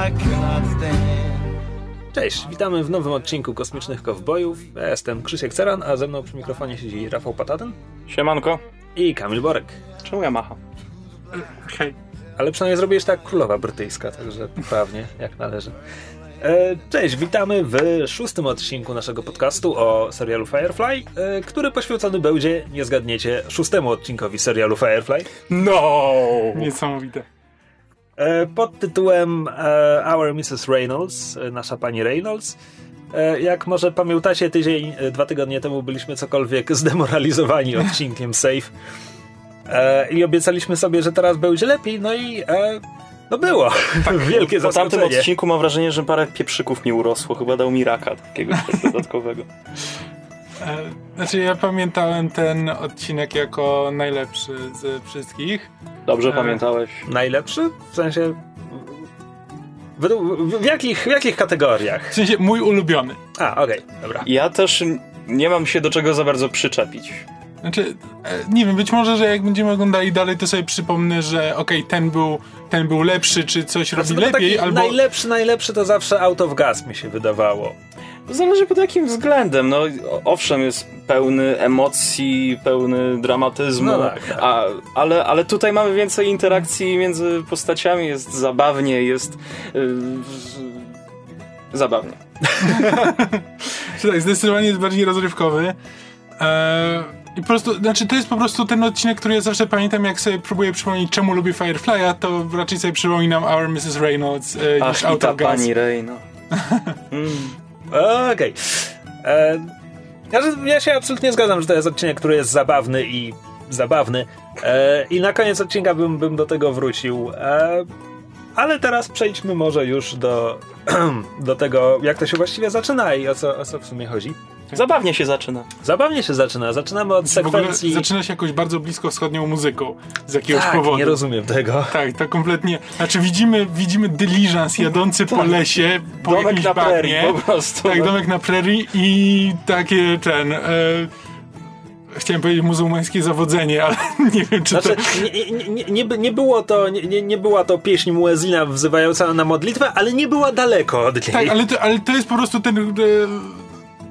Stand. Cześć, witamy w nowym odcinku Kosmicznych Kowbojów. Ja jestem Krzysiek Ceran, a ze mną przy mikrofonie siedzi Rafał Pataten Siemanko. i Kamil Borek. Czemu Yamaha? Hej. Ale przynajmniej zrobiłeś tak królowa brytyjska, także poprawnie, jak należy. E, Cześć, witamy w szóstym odcinku naszego podcastu o serialu Firefly, e, który poświęcony będzie, nie zgadniecie, szóstemu odcinkowi serialu Firefly. No! Niesamowite. E, pod tytułem e, Our Mrs. Reynolds, e, nasza pani Reynolds. Jak może pamiętacie, tydzień, dwa tygodnie temu byliśmy cokolwiek zdemoralizowani odcinkiem Safe. I obiecaliśmy sobie, że teraz będzie lepiej, no i no było. Wielkie Po tamtym odcinku mam wrażenie, że parę pieprzyków mi urosło. Chyba dał mi raka takiego dodatkowego. E, Znaczy ja pamiętałem ten odcinek jako najlepszy ze wszystkich. Dobrze E. pamiętałeś. Najlepszy? W sensie... W, w, w, jakich, w jakich kategoriach? W sensie mój ulubiony. A, okej, dobra. Ja też nie mam się do czego za bardzo przyczepić. Znaczy, e, nie wiem, być może, że jak będziemy oglądali dalej, to sobie przypomnę, że okej, ten był ten był lepszy, czy coś robi Znaczy, no lepiej, taki albo... Najlepszy, najlepszy to zawsze Out of Gas mi się wydawało. Zależy pod jakim względem. No, owszem, jest pełny emocji, pełny dramatyzmu, No tak, tak. A, ale, ale tutaj mamy więcej interakcji między postaciami, jest zabawnie, jest yy, zabawnie. Tak, zdecydowanie jest bardziej rozrywkowy. Eee, I po prostu, znaczy to jest po prostu ten odcinek, który ja zawsze pamiętam, jak sobie próbuję przypomnieć, czemu lubię Firefly'a, to raczej sobie przypominam Our Mrs. Reynolds e, niż Ach, i Out ta of Gas. pani Rey, no. Mm. Okej. Że- Ja się absolutnie zgadzam, że to jest odcinek, który jest zabawny i zabawny. E, I na koniec odcinka bym, bym do tego wrócił. E, ale teraz przejdźmy może już do, do tego, jak to się właściwie zaczyna i o co, o co w sumie chodzi. Zabawnie się zaczyna. Zabawnie się zaczyna. Zaczynamy od sekwencji. zaczyna się jakoś bardzo blisko wschodnią muzyką z jakiegoś tak, powodu. nie rozumiem tego. Tak, to kompletnie. Znaczy widzimy, widzimy dyliżans jadący po lesie, po Domek jakimś na bagnie. po prostu. Tak, no. domek na prerii i takie ten. E, chciałem powiedzieć muzułmańskie zawodzenie, ale nie wiem, czy Znaczy, to. nie, nie, nie, nie, by- nie było to, nie, nie- była to pieśń muezina wzywająca na modlitwę, ale nie była daleko od niej. Tak, ale to, ale to jest po prostu ten.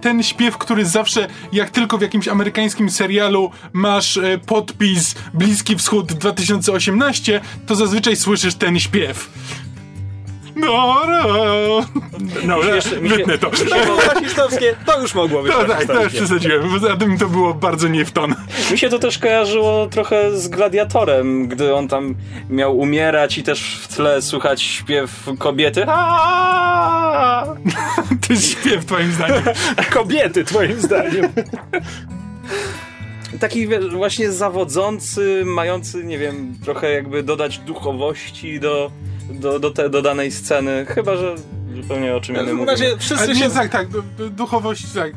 Ten śpiew, który zawsze, jak tylko w jakimś amerykańskim serialu masz e, podpis Bliski Wschód 2018, to zazwyczaj słyszysz ten śpiew. No, no, no, Mi się jeszcze- mi się- wytnę to. To było rasistowskie, to już mogło być tak, to już przesadziłem. Poza tym to było bardzo nie w ton. Mi się to też kojarzyło trochę z Gladiatorem, gdy on tam miał umierać i też w tle słychać śpiew kobiety. Jest śpiew, twoim zdaniem. Kobiety, twoim zdaniem. Taki właśnie zawodzący, mający, nie wiem, trochę jakby dodać duchowości do, do, do, te, do danej sceny. Chyba, że zupełnie o czym innym W mówimy. razie wszyscy się, tak, tak, du- du- duchowość, tak.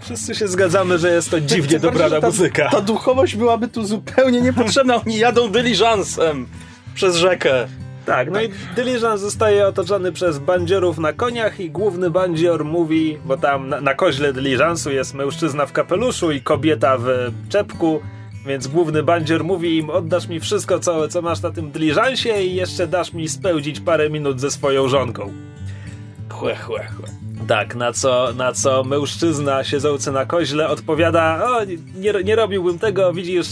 wszyscy się zgadzamy, że jest to dziwnie dobrana ta, muzyka. Ta duchowość byłaby tu zupełnie niepotrzebna. Oni jadą dyliżansem przez rzekę. Tak, no i dyliżans zostaje otoczony przez bandziorów na koniach i główny bandzior mówi, bo tam na, na koźle dyliżansu jest mężczyzna w kapeluszu i kobieta w czepku, więc główny bandzior mówi im oddasz mi wszystko, co, co masz na tym dyliżansie i jeszcze dasz mi spełdzić parę minut ze swoją żonką. Chłe, chłe, chłe. Tak, na co, na co mężczyzna siedzący na koźle odpowiada: O, nie, nie robiłbym tego, widzisz,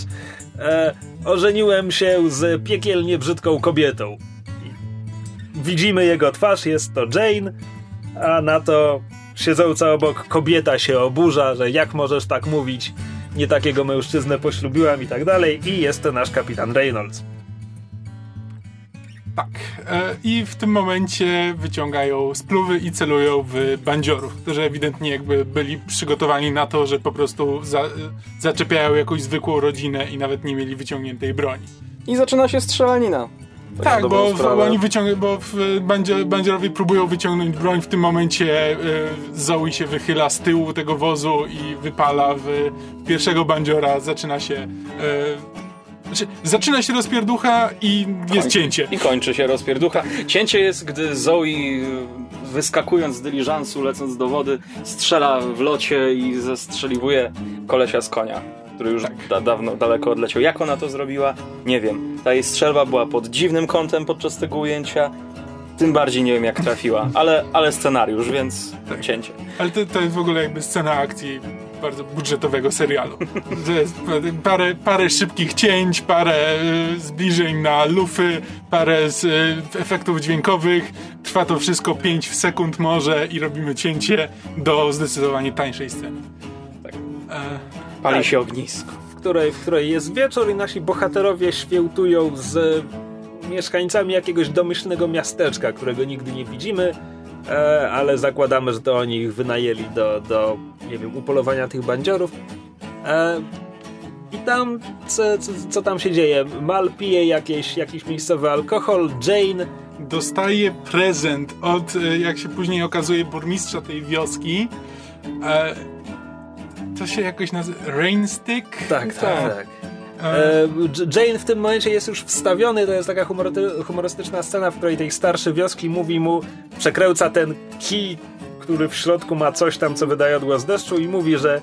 e, ożeniłem się z piekielnie brzydką kobietą. Widzimy jego twarz, jest to Jane, a na to siedząca obok kobieta się oburza, że jak możesz tak mówić, nie takiego mężczyznę poślubiłam i tak dalej, i jest to nasz kapitan Reynolds. Tak. E, I w tym momencie wyciągają spluwy i celują w bandziorów, którzy ewidentnie jakby byli przygotowani na to, że po prostu za, zaczepiają jakąś zwykłą rodzinę i nawet nie mieli wyciągniętej broni. I zaczyna się strzelanina. Tak, bo w, oni bo w bandzie, bandzierowie próbują wyciągnąć broń. W tym momencie e, Zoe się wychyla z tyłu tego wozu i wypala w pierwszego bandziora. Zaczyna się. E, znaczy, zaczyna się rozpierducha i jest cięcie. I kończy się rozpierducha. Cięcie jest, gdy Zoe wyskakując z dyliżansu, lecąc do wody, strzela w locie i zestrzeliwuje kolesia z konia, który już da, dawno daleko odleciał. Jak ona to zrobiła? Nie wiem. Ta jej strzelba była pod dziwnym kątem podczas tego ujęcia. tym bardziej nie wiem jak trafiła, ale, ale scenariusz, więc Tak. cięcie. Ale to, to jest w ogóle jakby scena akcji bardzo budżetowego serialu. To jest parę, parę szybkich cięć, parę y, zbliżeń na lufy, parę z, y, efektów dźwiękowych. Trwa to wszystko 5 sekund może i robimy cięcie do zdecydowanie tańszej sceny. Tak. E, Pali Tak. się ognisko. w której, w której jest wieczór i nasi bohaterowie świętują z mieszkańcami jakiegoś domyślnego miasteczka, którego nigdy nie widzimy, e, ale zakładamy, że to oni ich wynajęli do, do nie wiem, upolowania tych bandziorów. E, I tam, co, co, co tam się dzieje? Mal pije jakieś, jakiś miejscowy alkohol, Jane dostaje prezent od, y, jak się później okazuje, burmistrza tej wioski. To się jakoś nazywa... Rainstick? Tak, tak, Tak. tak. E, E, Jane w tym momencie jest już wstawiony, to jest taka humory- humorystyczna scena, w której tej starszy wioski mówi mu, przekręca ten kij, który w środku ma coś tam, co wydaje odgłos deszczu i mówi, że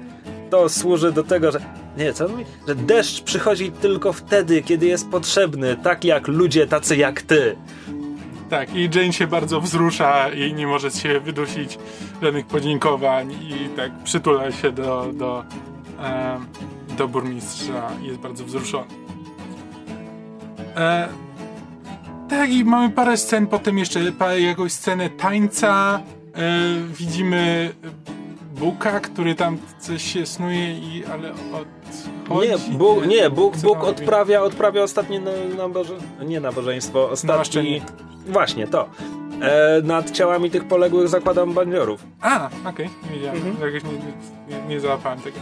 to służy do tego, że nie, co on mówi? Że deszcz przychodzi tylko wtedy, kiedy jest potrzebny, tak jak ludzie tacy jak ty. Tak, i Jane się bardzo wzrusza i nie może się wydusić żadnych podziękowań i tak przytula się do, do, em, do burmistrza i jest bardzo wzruszony. E, tak, i mamy parę scen, potem jeszcze pa, jakąś scenę tańca. E, widzimy Buka, który tam coś się snuje, i, ale odchodzi. Nie, Bóg, nie, Bóg, Bóg odprawia, odprawia ostatnie na, naboże, nie nabożeństwo, ostatni... Namaszczenie. Właśnie, to. E, nad ciałami tych poległych zakładam bandziorów. A, okej, nie wiedziałem. Mhm. Jakoś nie, nie, nie załapałem tego.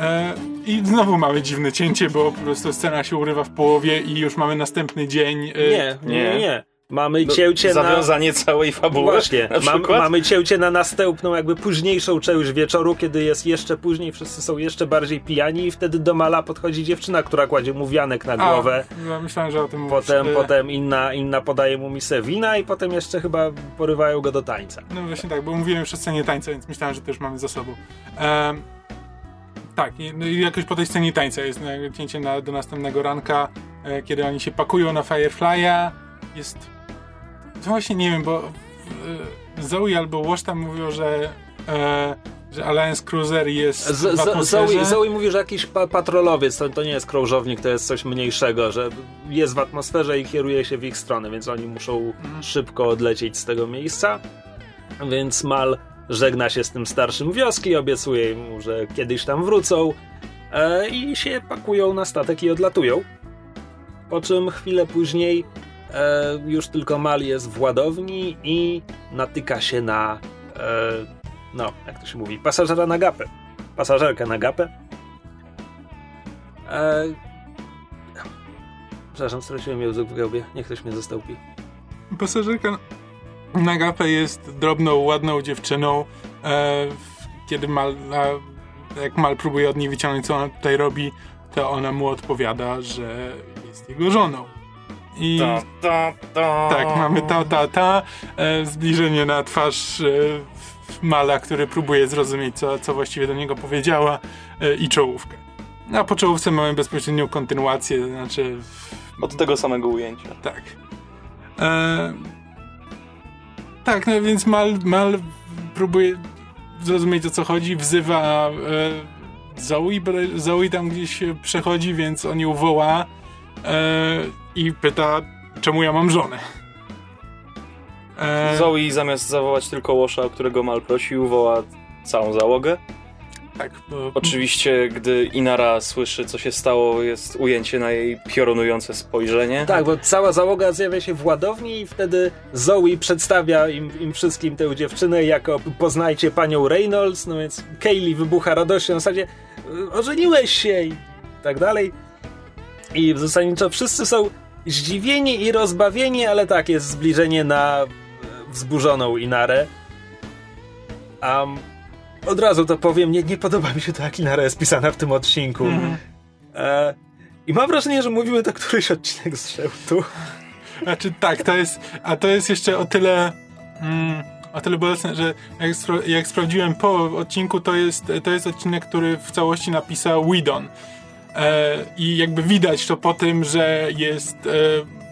E, I znowu mamy dziwne cięcie, bo po prostu scena się urywa w połowie i już mamy następny dzień. E, Nie, nie, nie. nie. Mamy No, cięcie na... Zawiązanie całej fabuły. Właśnie, na mam, mamy cięcie na następną, jakby późniejszą część wieczoru, kiedy jest jeszcze później, wszyscy są jeszcze bardziej pijani i wtedy do Mala podchodzi dziewczyna, która kładzie mu wianek na A, głowę. ja myślałem, że o tym Potem, mówisz. E, potem inna, inna podaje mu misę wina i potem jeszcze chyba porywają go do tańca. No właśnie tak, bo mówiłem już o scenie tańca, więc myślałem, że już mamy za sobą. Tak, i, no i jakoś po tej scenie tańca jest e, cięcie na, do następnego ranka, e, kiedy oni się pakują na Firefly'a. Jest... To właśnie nie wiem, bo e, Zoe albo Wash tam mówią, że, e, że Alliance Cruiser jest Z, atmosferze. Zoe, Zoe mówi, że jakiś pa patrolowiec, to, to nie jest krążownik, to jest coś mniejszego, że jest w atmosferze i kieruje się w ich stronę, więc oni muszą szybko odlecieć z tego miejsca. Więc Mal żegna się z tym starszym wioski, obiecuje mu, że kiedyś tam wrócą e, i się pakują na statek i odlatują. Po czym chwilę później e, już tylko Mal jest w ładowni i natyka się na e, no, jak to się mówi, pasażera na gapę. Pasażerkę na gapę. E... Przepraszam, straciłem język w gębie. Niech ktoś mnie zastąpi. Pasażerka na gapę jest drobną, ładną dziewczyną. E, kiedy Mal, a, jak Mal próbuje od niej wyciągnąć, co ona tutaj robi, to ona mu odpowiada, że jest jego żoną. I Ta, ta, ta. tak, mamy ta, ta, ta, e, zbliżenie na twarz e, Mala, który próbuje zrozumieć, co, co właściwie do niego powiedziała e, i czołówkę. A po czołówce mamy bezpośrednią kontynuację, to znaczy Od tego samego ujęcia. tak. E, tak, no więc Mal, Mal próbuje zrozumieć o co chodzi, wzywa e, Zoe, Zoe tam gdzieś przechodzi, więc on ją woła e, i pyta, czemu ja mam żonę. E, Zoe zamiast zawołać tylko Łosza, o którego Mal prosił, woła całą załogę. tak, bo, Oczywiście, gdy Inara słyszy, co się stało, jest ujęcie na jej piorunujące spojrzenie. Tak, bo cała załoga zjawia się w ładowni i wtedy Zoe przedstawia im, im wszystkim tę dziewczynę jako poznajcie panią Reynolds, no więc Kaylee wybucha radością w zasadzie "Y, ożeniłeś się i tak dalej. I zasadniczo wszyscy są zdziwieni i rozbawieni, ale tak, jest zbliżenie na e, wzburzoną Inarę. Um, od razu to powiem, nie, nie podoba mi się to, jak Inara jest pisana w tym odcinku. E, I mam wrażenie, że mówimy to któryś odcinek z Szełtu. Znaczy tak, to jest, a to jest jeszcze o tyle mm, o tyle bolesne, że jak, spra- jak sprawdziłem po odcinku, to jest, to jest odcinek, który w całości napisał Whedon. E, I jakby widać to po tym, że jest e,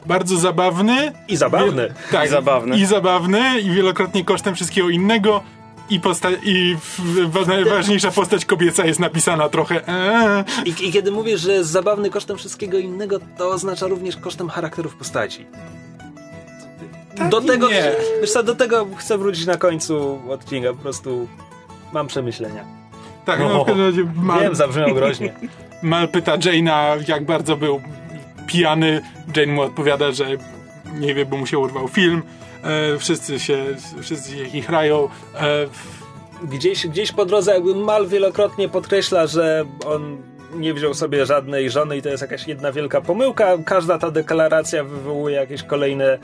bardzo zabawny. I zabawny. Tak, I zabawny. I zabawny, i wielokrotnie kosztem wszystkiego innego. I, posta- i w- w- najważniejsza postać kobieca jest napisana trochę. Eee. I, I kiedy mówisz, że jest zabawny kosztem wszystkiego innego, to oznacza również kosztem charakterów postaci. do i tego, nie. wiesz co, do tego chcę wrócić na końcu odcinka, po prostu mam przemyślenia. Tak, no, w każdym razie Mal, Wiem, zabrzmiał groźnie. Mal pyta Jane'a, jak bardzo był pijany. Jane mu odpowiada, że nie wie, bo mu się urwał film. E, wszyscy się, wszyscy się chichrają. E, Gdzieś, gdzieś po drodze jakby Mal wielokrotnie podkreśla, że on nie wziął sobie żadnej żony i to jest jakaś jedna wielka pomyłka. Każda ta deklaracja wywołuje jakieś kolejne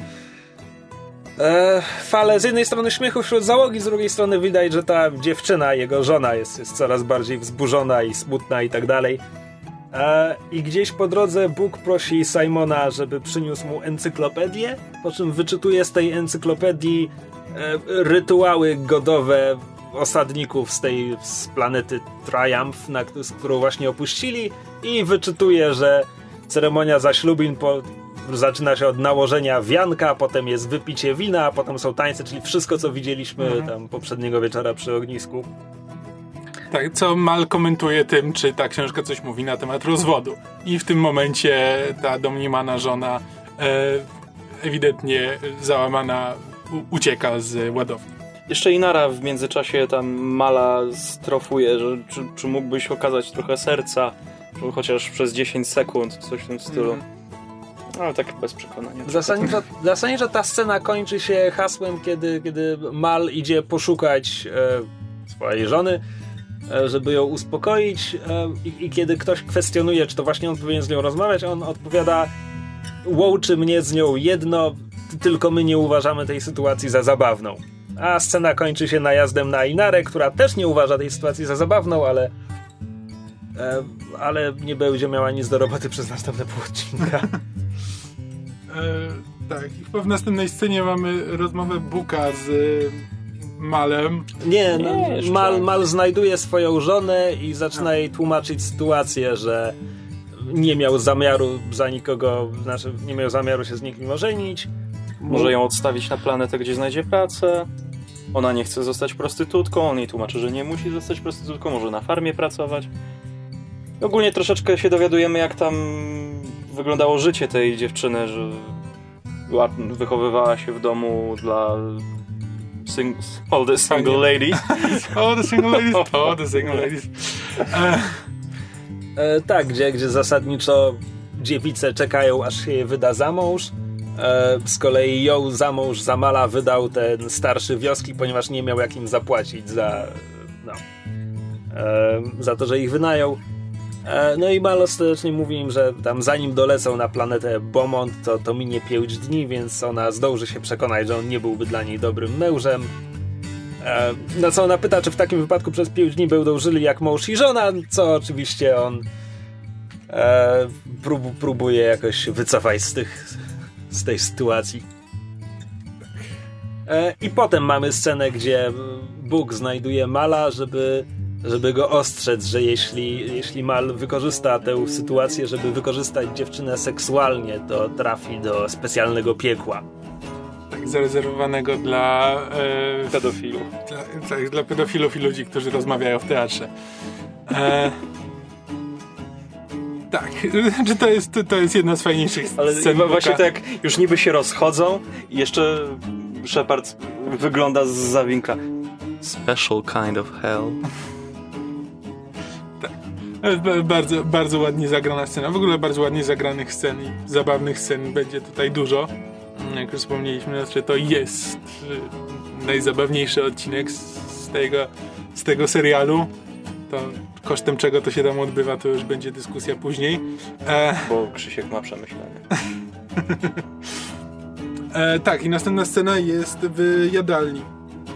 e, fale. Z jednej strony śmiechu wśród załogi, z drugiej strony widać, że ta dziewczyna, jego żona jest, jest coraz bardziej wzburzona i smutna i tak dalej. I gdzieś po drodze Bóg prosi Simona, żeby przyniósł mu encyklopedię, po czym wyczytuje z tej encyklopedii e, rytuały godowe osadników z tej z planety Triumph, na, z którą właśnie opuścili i wyczytuje, że ceremonia zaślubin po, zaczyna się od nałożenia wianka, potem jest wypicie wina, a potem są tańce, czyli wszystko, co widzieliśmy tam poprzedniego wieczora przy ognisku. Tak, co Mal komentuje tym, czy ta książka coś mówi na temat rozwodu. I w tym momencie ta domniemana żona e, ewidentnie załamana u- ucieka z ładowni. Jeszcze Inara w międzyczasie tam Mala strofuje, że czy, czy mógłbyś okazać trochę serca, chociaż przez 10 sekund, coś w tym stylu. Ale tak bez przekonania. Zasadniczo, zasadniczo ta scena kończy się hasłem, kiedy, kiedy Mal idzie poszukać e, swojej żony, żeby ją uspokoić e, i, kiedy ktoś kwestionuje, czy to właśnie on powinien z nią rozmawiać, on odpowiada łączy mnie z nią jedno, tylko my nie uważamy tej sytuacji za zabawną. A scena kończy się najazdem na Inarę, która też nie uważa tej sytuacji za zabawną, ale e, ale nie będzie miała nic do roboty przez następne pół odcinka. E, tak, i w następnej scenie mamy rozmowę Buka z e, Malem. Nie, no, Nie. Mal, Mal znajduje swoją żonę i zaczyna jej tłumaczyć sytuację, że nie miał zamiaru za nikogo, znaczy nie miał zamiaru się z nikim ożenić. Może ją odstawić na planetę, gdzie znajdzie pracę. Ona nie chce zostać prostytutką, on jej tłumaczy, że nie musi zostać prostytutką, może na farmie pracować. Ogólnie troszeczkę się dowiadujemy, jak tam wyglądało życie tej dziewczyny, że wychowywała się w domu dla sing, all the single ladies. O, the single ladies! O, the single ladies! E, tak, gdzie, gdzie zasadniczo dziewice czekają, aż się je wyda za mąż. E, z kolei ją za mąż za Mala wydał ten starszy wioski, ponieważ nie miał jak im zapłacić za, no, e, za to, że ich wynajął. E, no i Mal ostatecznie mówi im, że tam zanim dolecą na planetę Beaumont, to, to minie 5 dni, więc ona zdąży się przekonać, że on nie byłby dla niej dobrym mężem. E, Na co ona pyta, czy w takim wypadku przez 5 dni będą żyli jak mąż i żona, co oczywiście on e, prób, próbuje jakoś wycofać z, tych, z tej sytuacji. I potem mamy scenę, gdzie Bóg znajduje Mala, żeby, żeby go ostrzec, że jeśli, jeśli Mal wykorzysta tę sytuację, żeby wykorzystać dziewczynę seksualnie, to trafi do specjalnego piekła. tak, zarezerwowanego dla, e, Pedofilów. dla, tak, dla pedofilów i ludzi, którzy rozmawiają w teatrze. E, tak, że to jest, to jest jedna z fajniejszych Ale scen wa- właśnie tak, już niby się rozchodzą i jeszcze Shepard wygląda z zawinkla. Special kind of hell. Bardzo, bardzo ładnie zagrana scena. W ogóle bardzo ładnie zagranych scen i zabawnych scen będzie tutaj dużo. Mm, Jak już wspomnieliśmy, znaczy to jest y, najzabawniejszy odcinek z, tego, z tego serialu. To kosztem czego to się tam odbywa, to już będzie dyskusja później. E, Bo Krzysiek ma przemyślenia. E, tak, i następna scena jest w jadalni,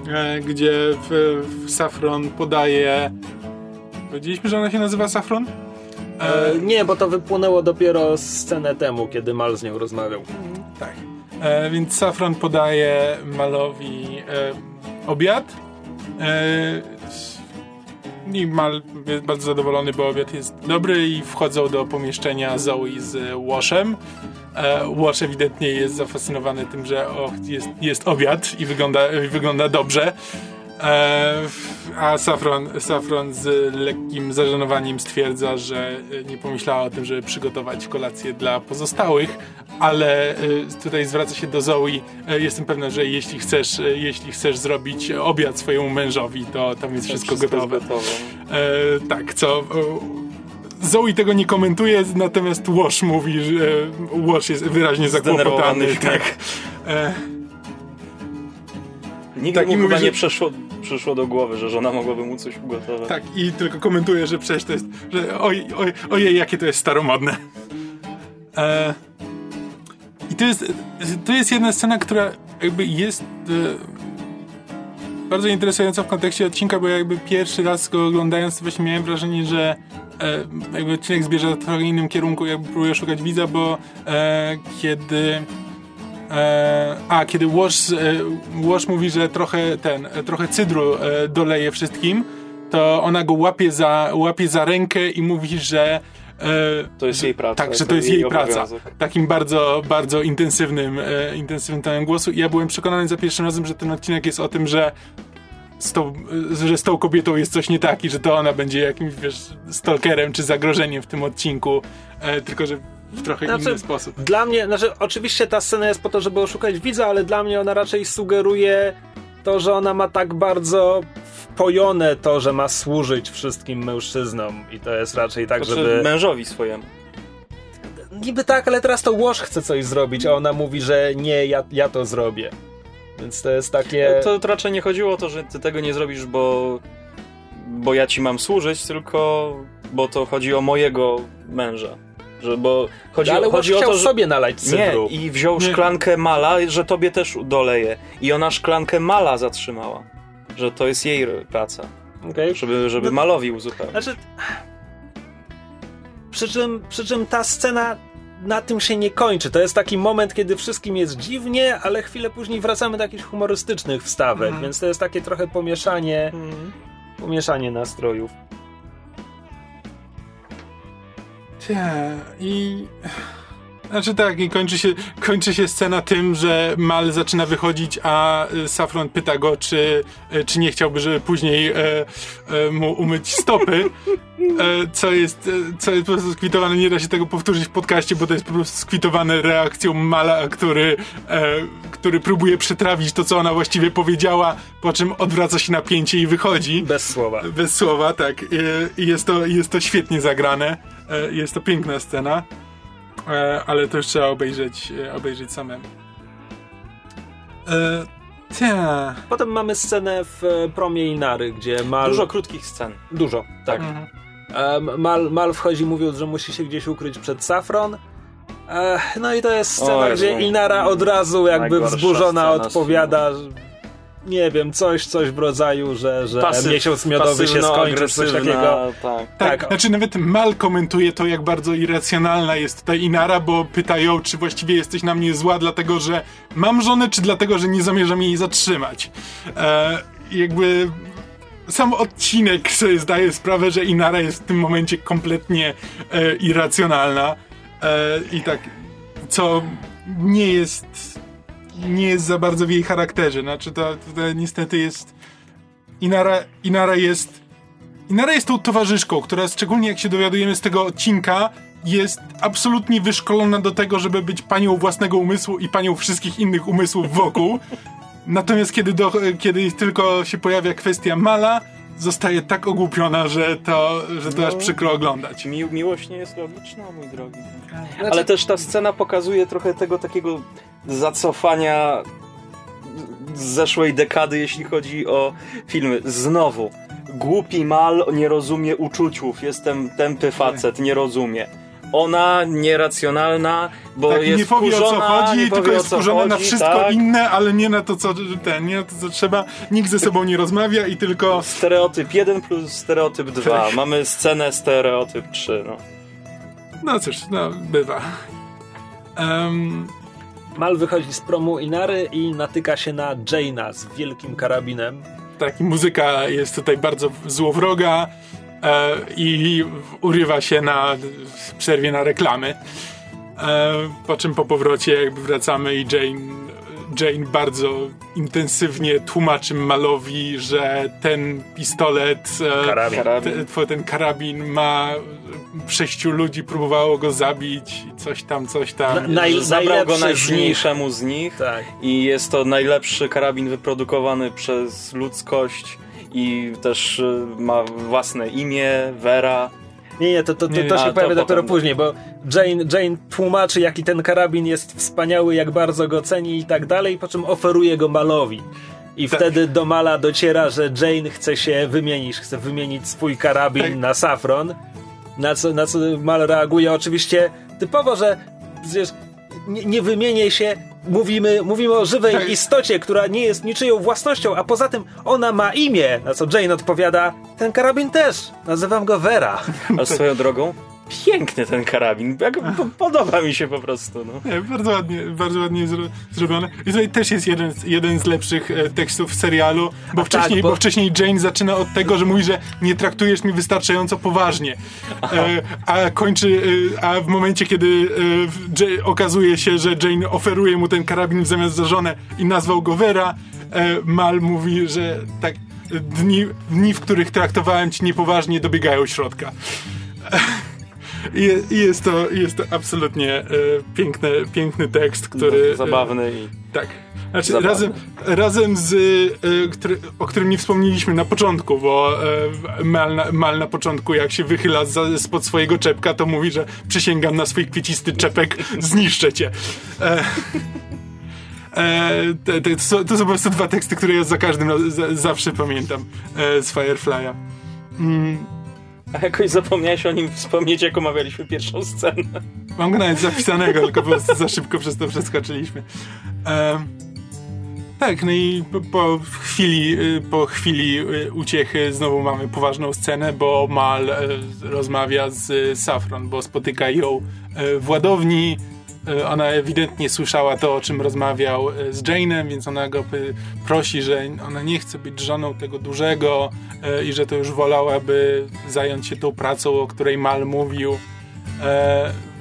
e, gdzie w, w Safron podaje. Powiedzieliśmy, że ona się nazywa Safron? E, nie, bo to wypłynęło dopiero scenę temu, kiedy Mal z nią rozmawiał. tak. E, więc Safron podaje Malowi e, obiad. E, i Mal jest bardzo zadowolony, bo obiad jest dobry i wchodzą do pomieszczenia Zoe z Washem. E, Wash ewidentnie jest zafascynowany tym, że o, jest, jest obiad i wygląda, wygląda dobrze. E, a Safron, Safron z lekkim zażenowaniem stwierdza, że nie pomyślała o tym, żeby przygotować kolację dla pozostałych, ale e, tutaj zwraca się do Zoe. E, jestem pewna, że jeśli chcesz, e, jeśli chcesz zrobić obiad swojemu mężowi, to tam jest wszystko, Wszystko gotowe. jest gotowe. E, tak, co. E, Zoe tego nie komentuje, natomiast Wash mówi, że e, Wash jest wyraźnie zakłopotany. Tak. śmiech. E, Nigdy Tak, mu mówi, chyba że- nie przeszło, przyszło do głowy, że żona mogłaby mu coś ugotować. tak, i tylko komentuje, że przecież to jest, że oj, oj, ojej, jakie to jest staromodne. E, I to jest, to jest jedna scena, która jakby jest e, bardzo interesująca w kontekście odcinka, bo jakby pierwszy raz go oglądając, właśnie miałem wrażenie, że e, jakby odcinek zbierze w trochę innym kierunku, jakby próbuje szukać widza, bo e, kiedy a, kiedy Wash, e, mówi, że trochę ten, e, trochę cydru e, doleje wszystkim, to ona go łapie za, łapie za rękę i mówi, że e, To jest jej praca. tak, że to jest jej praca. obowiązek. Takim bardzo, bardzo intensywnym, e, intensywnym tonem głosu. I ja byłem przekonany za pierwszym razem, że ten odcinek jest o tym, że z tą, e, że z tą kobietą jest coś nie tak i że to ona będzie jakimś, wiesz, stalkerem czy zagrożeniem w tym odcinku, e, tylko że w trochę Znaczy, inny sposób. Dla mnie, znaczy oczywiście ta scena jest po to, żeby oszukać widza, ale dla mnie ona raczej sugeruje to, że ona ma tak bardzo wpojone to, że ma służyć wszystkim mężczyznom i to jest raczej tak, Znaczy, żeby... mężowi swojemu. Niby tak, ale teraz to Łoż chce coś zrobić, a ona mówi, że nie, ja, ja to zrobię. Więc to jest takie... To, to raczej nie chodziło o to, że ty tego nie zrobisz, bo, bo ja ci mam służyć, tylko bo to chodzi o mojego męża. Że, bo chodzi, ale Łoż chodzi o chciał to, że... sobie nalać Nie, cydru. i wziął Nie. szklankę mala, że tobie też doleje. I ona szklankę mala zatrzymała. Że to jest jej praca. Okej. Żeby, żeby No- malowi uzupełnić. Znaczy. Przy czym, przy czym ta scena na tym się nie kończy. To jest taki moment, kiedy wszystkim jest dziwnie, ale chwilę później wracamy do jakichś humorystycznych wstawek, Mhm. więc to jest takie trochę pomieszanie, Mhm. pomieszanie nastrojów. Tak, i... Znaczy tak, i kończy się, kończy się scena tym, że Mal zaczyna wychodzić, a y, Safron pyta go, czy, y, czy nie chciałby, żeby później e, e, mu umyć stopy, e, co, jest, e, co jest po prostu skwitowane, nie da się tego powtórzyć w podcaście, bo to jest po prostu skwitowane reakcją Mala, który, e, który próbuje przetrawić to, co ona właściwie powiedziała, po czym odwraca się napięcie i wychodzi. Bez słowa. Bez słowa, tak. I- I jest to, jest to świetnie zagrane. E, Jest to piękna scena. E, Ale to już trzeba obejrzeć, e, obejrzeć samemu. E, ta. Potem mamy scenę w e, promie Inary, gdzie Mal... Dużo krótkich scen. Dużo, tak. Mhm. Mal, Mal wchodzi mówiąc, że musi się gdzieś ukryć przed Safron. E, no i to jest scena, O gdzie Inara od razu jakby wzburzona odpowiada, że- nie wiem, coś, coś w rodzaju, że, że Pasyw- miesiąc miodowy się skończy, coś takiego. Tak. Tak, Tak. znaczy nawet Mal komentuje to, jak bardzo irracjonalna jest tutaj Inara, bo pytają, czy właściwie jesteś na mnie zła, dlatego że mam żonę, czy dlatego, że nie zamierzam jej zatrzymać. E, jakby sam odcinek sobie zdaje sprawę, że Inara jest w tym momencie kompletnie e, irracjonalna e, i tak, co nie jest nie jest za bardzo w jej charakterze. Znaczy to, to niestety jest Inara, Inara jest Inara jest tą towarzyszką, która szczególnie jak się dowiadujemy z tego odcinka, jest absolutnie wyszkolona do tego, żeby być panią własnego umysłu i panią wszystkich innych umysłów wokół. Natomiast kiedy, do, kiedy tylko się pojawia kwestia Mala, zostaje tak ogłupiona, że to, że to No. aż przykro oglądać. Mi, miłość nie jest logiczna, mój drogi. Znaczy, Ale też ta scena pokazuje trochę tego takiego zacofania z zeszłej dekady, jeśli chodzi o filmy. Znowu, głupi mal nie rozumie uczuciów, jestem tępy facet, nie rozumie. Ona nieracjonalna, bo Tak, jest nie powie o co wkurzona, chodzi, nie tylko jest wkurzona na chodzi, wszystko tak. inne, ale nie na to, co ten, nie na to, co trzeba. Nikt ze sobą nie rozmawia i tylko. Stereotyp 1 plus stereotyp 2. Mamy scenę stereotyp 3. No. No cóż, no, bywa. Em, Mal wychodzi z promu Inary i natyka się na Jaina z wielkim karabinem. taki muzyka jest tutaj bardzo złowroga i urywa się na przerwie na reklamy. E, po czym po powrocie jakby wracamy i Jane Jane bardzo intensywnie tłumaczy Malowi, że ten pistolet, e, Karabin. Ten, ten karabin ma sześciu ludzi próbowało go zabić, coś tam, coś tam. Na, naj, zabrał go najsilniejszemu z nich tak. i jest to najlepszy karabin wyprodukowany przez ludzkość i też e, ma własne imię, Vera. Nie, nie, to, to, to, to się a, pojawia to dopiero potem... później, bo Jane, Jane tłumaczy, jaki ten karabin jest wspaniały, jak bardzo go ceni i tak dalej, po czym oferuje go Malowi. I tak. wtedy do Mala dociera, że Jane chce się wymienić, chce wymienić swój karabin tak. na safron, na co, na co Mal reaguje oczywiście typowo, że przecież nie, nie wymienię się, mówimy, mówimy o żywej istocie, która nie jest niczyją własnością, a poza tym ona ma imię. Na co Jane odpowiada, ten karabin też, nazywam go Vera. A swoją drogą, piękny ten karabin. Podoba mi się po prostu. No. Nie, bardzo ładnie, bardzo ładnie zro zrobione. I tutaj też jest jeden, jeden z lepszych e, tekstów w serialu, bo wcześniej, tak, bo... bo... wcześniej Jane zaczyna od tego, że mówi, że nie traktujesz mnie wystarczająco poważnie. E, a kończy, e, a w momencie, kiedy e, okazuje się, że Jane oferuje mu ten karabin w zamiast za żonę i nazwał go Vera, e, Mal mówi, że tak dni, dni, w których traktowałem ci niepoważnie, dobiegają środka. I, i jest, to, jest to absolutnie e, piękny, piękny tekst, który... No, zabawny i... Tak. Znaczy, razem, razem z, e, który, o którym nie wspomnieliśmy na początku, bo e, Mal, na, Mal na początku, jak się wychyla za, spod swojego czepka, to mówi, że przysięgam na swój kwiecisty czepek, zniszczę cię. E, E, te, te, to, są, to, są, po prostu dwa teksty, które ja za każdym razem zawsze pamiętam e, z Firefly'a. Mm. A jakoś zapomniałeś o nim wspomnieć, jak omawialiśmy pierwszą scenę. Mam go nawet zapisanego, tylko po prostu za szybko przez to przeskoczyliśmy. tak, no i po, po, chwili, y, po chwili y, uciechy znowu mamy poważną scenę, bo Mal y, rozmawia z Safron, bo spotyka ją w ładowni, ona ewidentnie słyszała to, o czym rozmawiał e, z Jane'em, więc ona go prosi, że ona nie chce być żoną tego dużego e, i że to już wolałaby zająć się tą pracą, o której Mal mówił.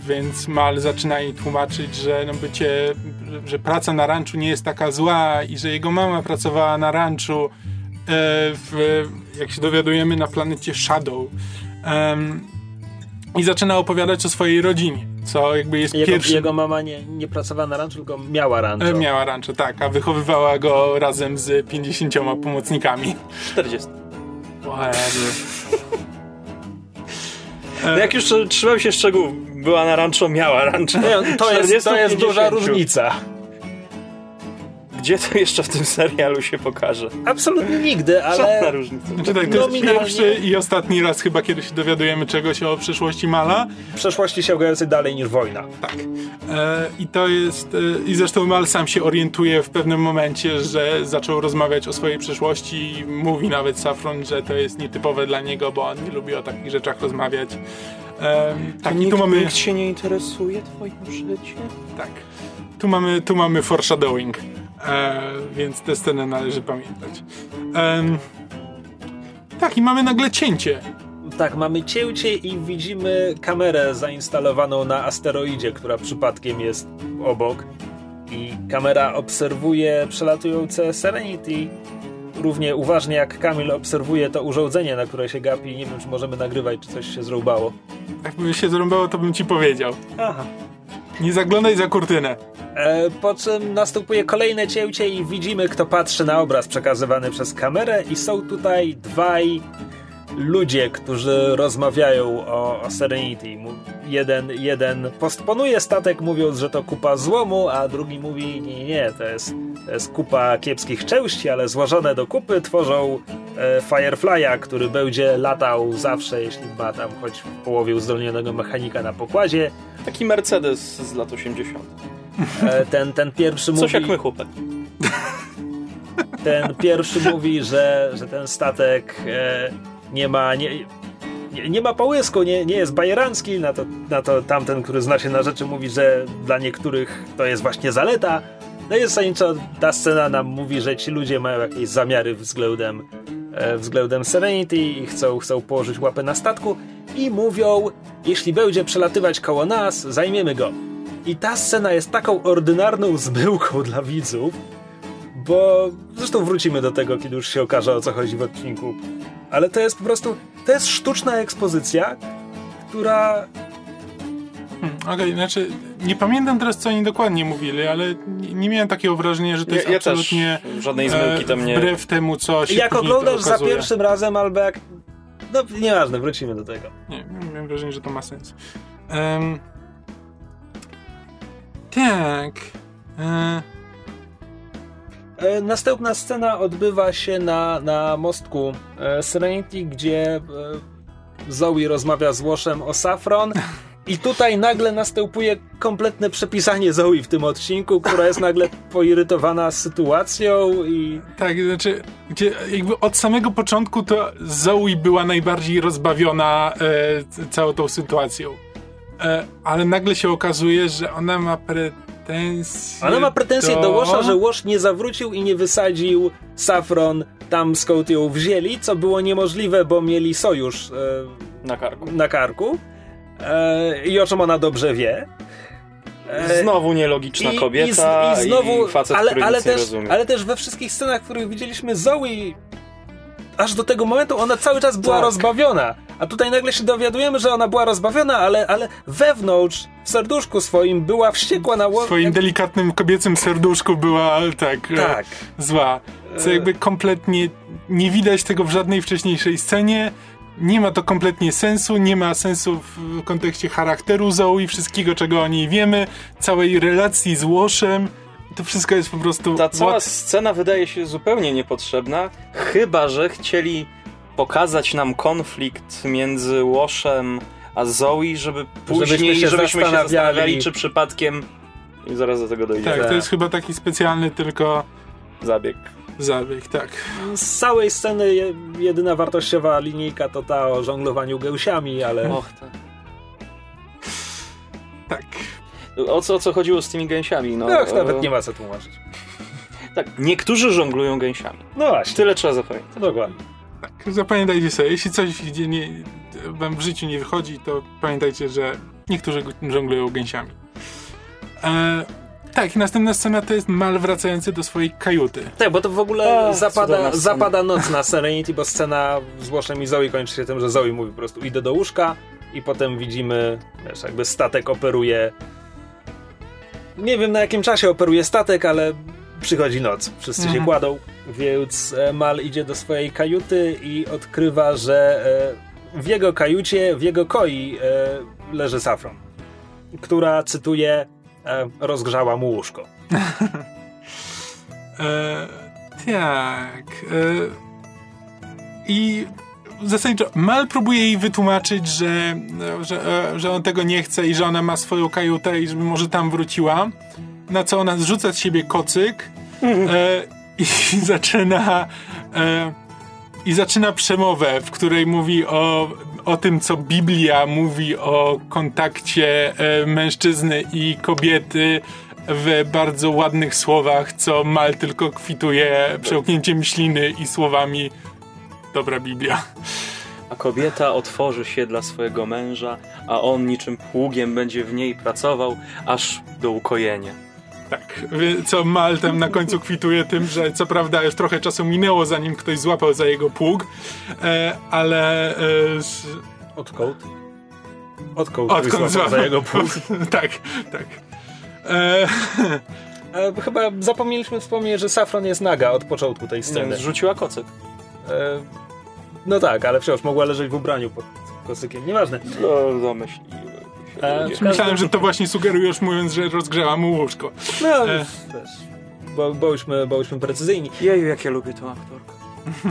Więc Mal zaczyna jej tłumaczyć, że no bycie, że praca na ranczu nie jest taka zła i że jego mama pracowała na ranczu w, jak się dowiadujemy na planecie Shadow. I zaczyna opowiadać o swojej rodzinie co jakby jest jego, pierwszy... Jego mama nie, nie pracowała na ranczu, tylko miała rancho. E, miała rancho, tak, a wychowywała go razem z 50 pomocnikami. 40. O no jak już trzymał się szczegółów, była na rancho, miała rancho. To jest, to jest duża różnica. Gdzie to jeszcze w tym serialu się pokaże? Absolutnie nigdy, ale... Żadna różnica. Znaczy tak, to jest pierwszy i ostatni raz chyba, kiedy się dowiadujemy czegoś o przeszłości Mala. Przeszłości sięgającej dalej niż wojna. Tak. E, I to jest... E, I zresztą Mal sam się orientuje w pewnym momencie, że zaczął rozmawiać o swojej przeszłości i mówi nawet Safron, że to jest nietypowe dla niego, bo on nie lubi o takich rzeczach rozmawiać. E, tak, nikt, i tu mamy... Nikt się nie interesuje twoim życiem? Tak. Tu mamy, tu mamy foreshadowing. E, więc tę scenę należy pamiętać. E, tak, i mamy nagle cięcie. Tak, mamy cięcie i widzimy kamerę zainstalowaną na asteroidzie, która przypadkiem jest obok. I kamera obserwuje przelatujące Serenity. Równie uważnie jak Kamil obserwuje to urządzenie, na które się gapi. Nie wiem, czy możemy nagrywać, czy coś się zrąbało. Jakby się zrąbało, to bym ci powiedział. Aha. Nie zaglądaj za kurtynę. E, po czym następuje kolejne cięcie i widzimy, kto patrzy na obraz przekazywany przez kamerę i są tutaj dwaj ludzie, którzy rozmawiają o, o Serenity. Jeden, jeden postponuje statek mówiąc, że to kupa złomu, a drugi mówi nie, nie, to jest, to jest kupa kiepskich części, ale złożone do kupy tworzą e, Firefly'a, który będzie latał zawsze, jeśli ma tam choć w połowie uzdolnionego mechanika na pokładzie. Taki Mercedes z lat 80. E, ten, ten pierwszy mówi... Coś jak my chłopak. Ten pierwszy mówi, że, że ten statek e, nie ma... Nie, nie, nie ma połysku, nie, nie jest bajerancki, na to, na to tamten, który zna się na rzeczy, mówi, że dla niektórych to jest właśnie zaleta. No i zasadniczo ta scena nam mówi, że ci ludzie mają jakieś zamiary względem, e, względem Serenity i chcą, chcą położyć łapę na statku i mówią, jeśli będzie przelatywać koło nas, zajmiemy go. I ta scena jest taką ordynarną zmyłką dla widzów, bo zresztą wrócimy do tego, kiedy już się okaże o co chodzi w odcinku. Ale to jest po prostu, to jest sztuczna ekspozycja, która Hmm, Okej, znaczy nie pamiętam teraz co oni dokładnie mówili, ale nie, nie miałem takiego wrażenia, że to Ja- jest ja absolutnie też żadnej zmyłki e, tam nie- wbrew temu, co się jak oglądasz za pierwszym razem albo jak... No nieważne, wrócimy do tego. Nie, miałem wrażenie, że to ma sens. Em, tak. E, Następna scena odbywa się na, na mostku e, Serenity, gdzie e, Zoe rozmawia z Łoszem o Saffron. I tutaj nagle następuje kompletne przepisanie Zoe w tym odcinku, która jest nagle poirytowana sytuacją i tak, znaczy, gdzie jakby od samego początku to Zoe była najbardziej rozbawiona e, całą tą sytuacją. E, ale nagle się okazuje, że ona ma pretensje. ona ma pretensje do Łosza, że Łosz nie zawrócił i nie wysadził Saffron tam skąd ją wzięli, co było niemożliwe, bo mieli sojusz e, Na karku. na karku e, i o czym ona dobrze wie. E, Znowu nielogiczna i- kobieta i, i, znowu, facet, ale, który ale, nic nie też, rozumie. ale też we wszystkich scenach, w których widzieliśmy Zoe, aż do tego momentu ona cały czas była Tak. rozbawiona. A tutaj nagle się dowiadujemy, że ona była rozbawiona, ale, ale wewnątrz, w serduszku swoim, była wściekła na W Ło- swoim delikatnym kobiecym serduszku była tak, e, Tak. zła. Co jakby kompletnie nie widać tego w żadnej wcześniejszej scenie. Nie ma to kompletnie sensu, nie ma sensu w kontekście charakteru Zoe, wszystkiego czego o niej wiemy, całej relacji z Łoszem. To wszystko jest po prostu. Ta cała what- scena wydaje się zupełnie niepotrzebna, chyba że chcieli pokazać nam konflikt między Łoszem a Zoe, żeby później, Żebyśmy się żebyśmy się zastanawiali. zastanawiali, czy przypadkiem... I zaraz do tego dojdziemy. Tak, to jest chyba taki specjalny tylko Zabieg. zabieg, tak. Z całej sceny je, jedyna wartościowa linijka to ta o żonglowaniu gęsiami, ale... Och, tak. Tak. O co, o co chodziło z tymi gęsiami? No, No, e, nawet nie ma co tłumaczyć. Tak, niektórzy żonglują gęsiami. No właśnie, Tyle trzeba zapamiętać. dokładnie. Tak, zapamiętajcie sobie, jeśli coś idzie nie, wam w życiu nie wychodzi, to pamiętajcie, że niektórzy żonglują gęsiami. E, tak, i następna scena to jest Mal wracający do swojej kajuty. Tak, bo to w ogóle A, zapada, zapada noc na Serenity, bo scena z Łoszem i Zoe kończy się tym, że Zoe mówi po prostu idę do łóżka i potem widzimy, wiesz, jakby statek operuje nie wiem na jakim czasie operuje statek, ale przychodzi noc, wszyscy się Mhm. kładą, więc e, Mal idzie do swojej kajuty i odkrywa, że e, w jego kajucie, w jego koi e, leży Safron, która, cytuję, rozgrzała mu łóżko. E, tak. E, I zasadniczo Mal próbuje jej wytłumaczyć, że, że, że on tego nie chce i że ona ma swoją kajutę i żeby może tam wróciła. Na co ona zrzuca z siebie kocyk e, i zaczyna e, i zaczyna przemowę, w której mówi o, o tym, co Biblia mówi o kontakcie e, mężczyzny i kobiety w bardzo ładnych słowach, co Mal tylko kwituje przełknięciem śliny i słowami dobra Biblia. A kobieta otworzy się dla swojego męża, a on niczym pługiem będzie w niej pracował, aż do ukojenia. Tak, co Mal tam na końcu kwituje tym, że co prawda już trochę czasu minęło, zanim ktoś złapał za jego pług, e, ale e, Odkąd? Odkąd, odkąd złapał złapał za jego pół. tak, tak. E, E, chyba zapomnieliśmy wspomnieć, że Safron jest naga od początku tej sceny. Nie, Zrzuciła kocyk. E, no tak, ale wciąż mogła leżeć w ubraniu pod kocykiem. Nieważne. No, domyśliły się E, myślałem, że to właśnie sugerujesz mówiąc, że rozgrzała mu łóżko. No, E. też. Bo, bośmy, bośmy precyzyjni. Jeju, jak ja lubię tą aktorkę.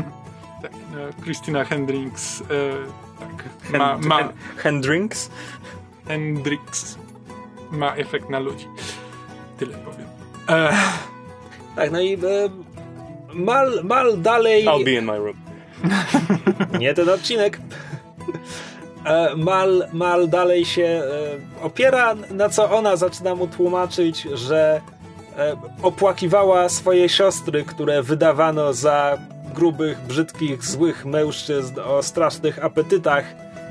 Tak, e, Christina Hendricks, e, tak, ma, Hen- ma, Hen- Hendricks? Hendricks ma efekt na ludzi. Tyle powiem. E, Tak, no i e, Mal, Mal dalej... I'll be in my room. Nie ten odcinek. E, Mal, Mal dalej się e, opiera, na co ona zaczyna mu tłumaczyć, że e, opłakiwała swoje siostry, które wydawano za grubych, brzydkich, złych mężczyzn o strasznych apetytach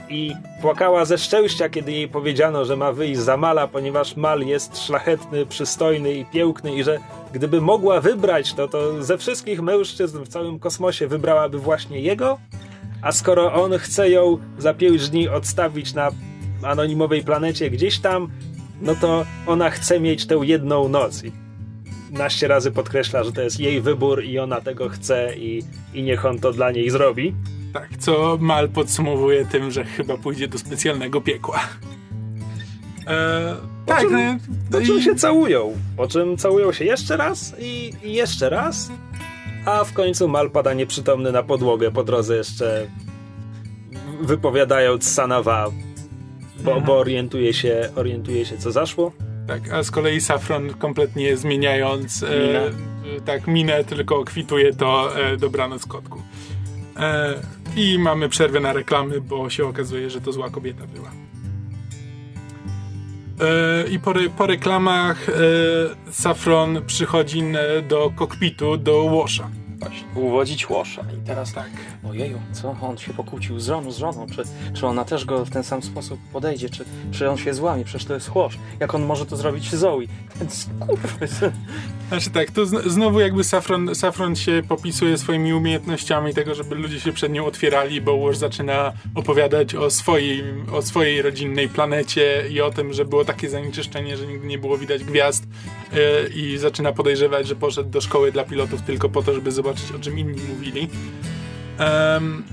i płakała ze szczęścia, kiedy jej powiedziano, że ma wyjść za Mala, ponieważ Mal jest szlachetny, przystojny i piękny i że gdyby mogła wybrać, to to ze wszystkich mężczyzn w całym kosmosie wybrałaby właśnie jego, a skoro on chce ją za pięć dni odstawić na anonimowej planecie gdzieś tam, no to ona chce mieć tę jedną noc. I naście razy podkreśla, że to jest jej wybór i ona tego chce i, i niech on to dla niej zrobi. Tak, co Mal podsumowuje tym, że chyba pójdzie do specjalnego piekła. E, tak, czym- no, Po i- czym się całują, po czym całują się jeszcze raz i, i jeszcze raz, a w końcu Mal pada nieprzytomny na podłogę, po drodze jeszcze wypowiadając Sanawa, bo, bo orientuje, się, orientuje się, co zaszło. Tak, a z kolei Safron kompletnie zmieniając e, e, tak minę, tylko kwituje to e, dobranoc kotku. E, I mamy przerwę na reklamy, bo się okazuje, że to zła kobieta była. E, I po, po reklamach e, Safron przychodzi n- do kokpitu, do Łosza. Właśnie, uwodzić łosza. I teraz Tak. Ojeju, co? On się pokłócił z żoną, z żoną. Czy, czy ona też go w ten sam sposób podejdzie? Czy, czy on się złamie? Przecież to jest chłosz. Jak on może to zrobić z Zoe? Więc kurwa. Znaczy tak, to zn- znowu jakby Safron, Safron się popisuje swoimi umiejętnościami tego, żeby ludzie się przed nią otwierali, bo Łoż zaczyna opowiadać o swojej, o swojej rodzinnej planecie i o tym, że było takie zanieczyszczenie, że nigdy nie było widać gwiazd e, i zaczyna podejrzewać, że poszedł do szkoły dla pilotów tylko po to, żeby zobaczyć, o czym inni mówili. Em,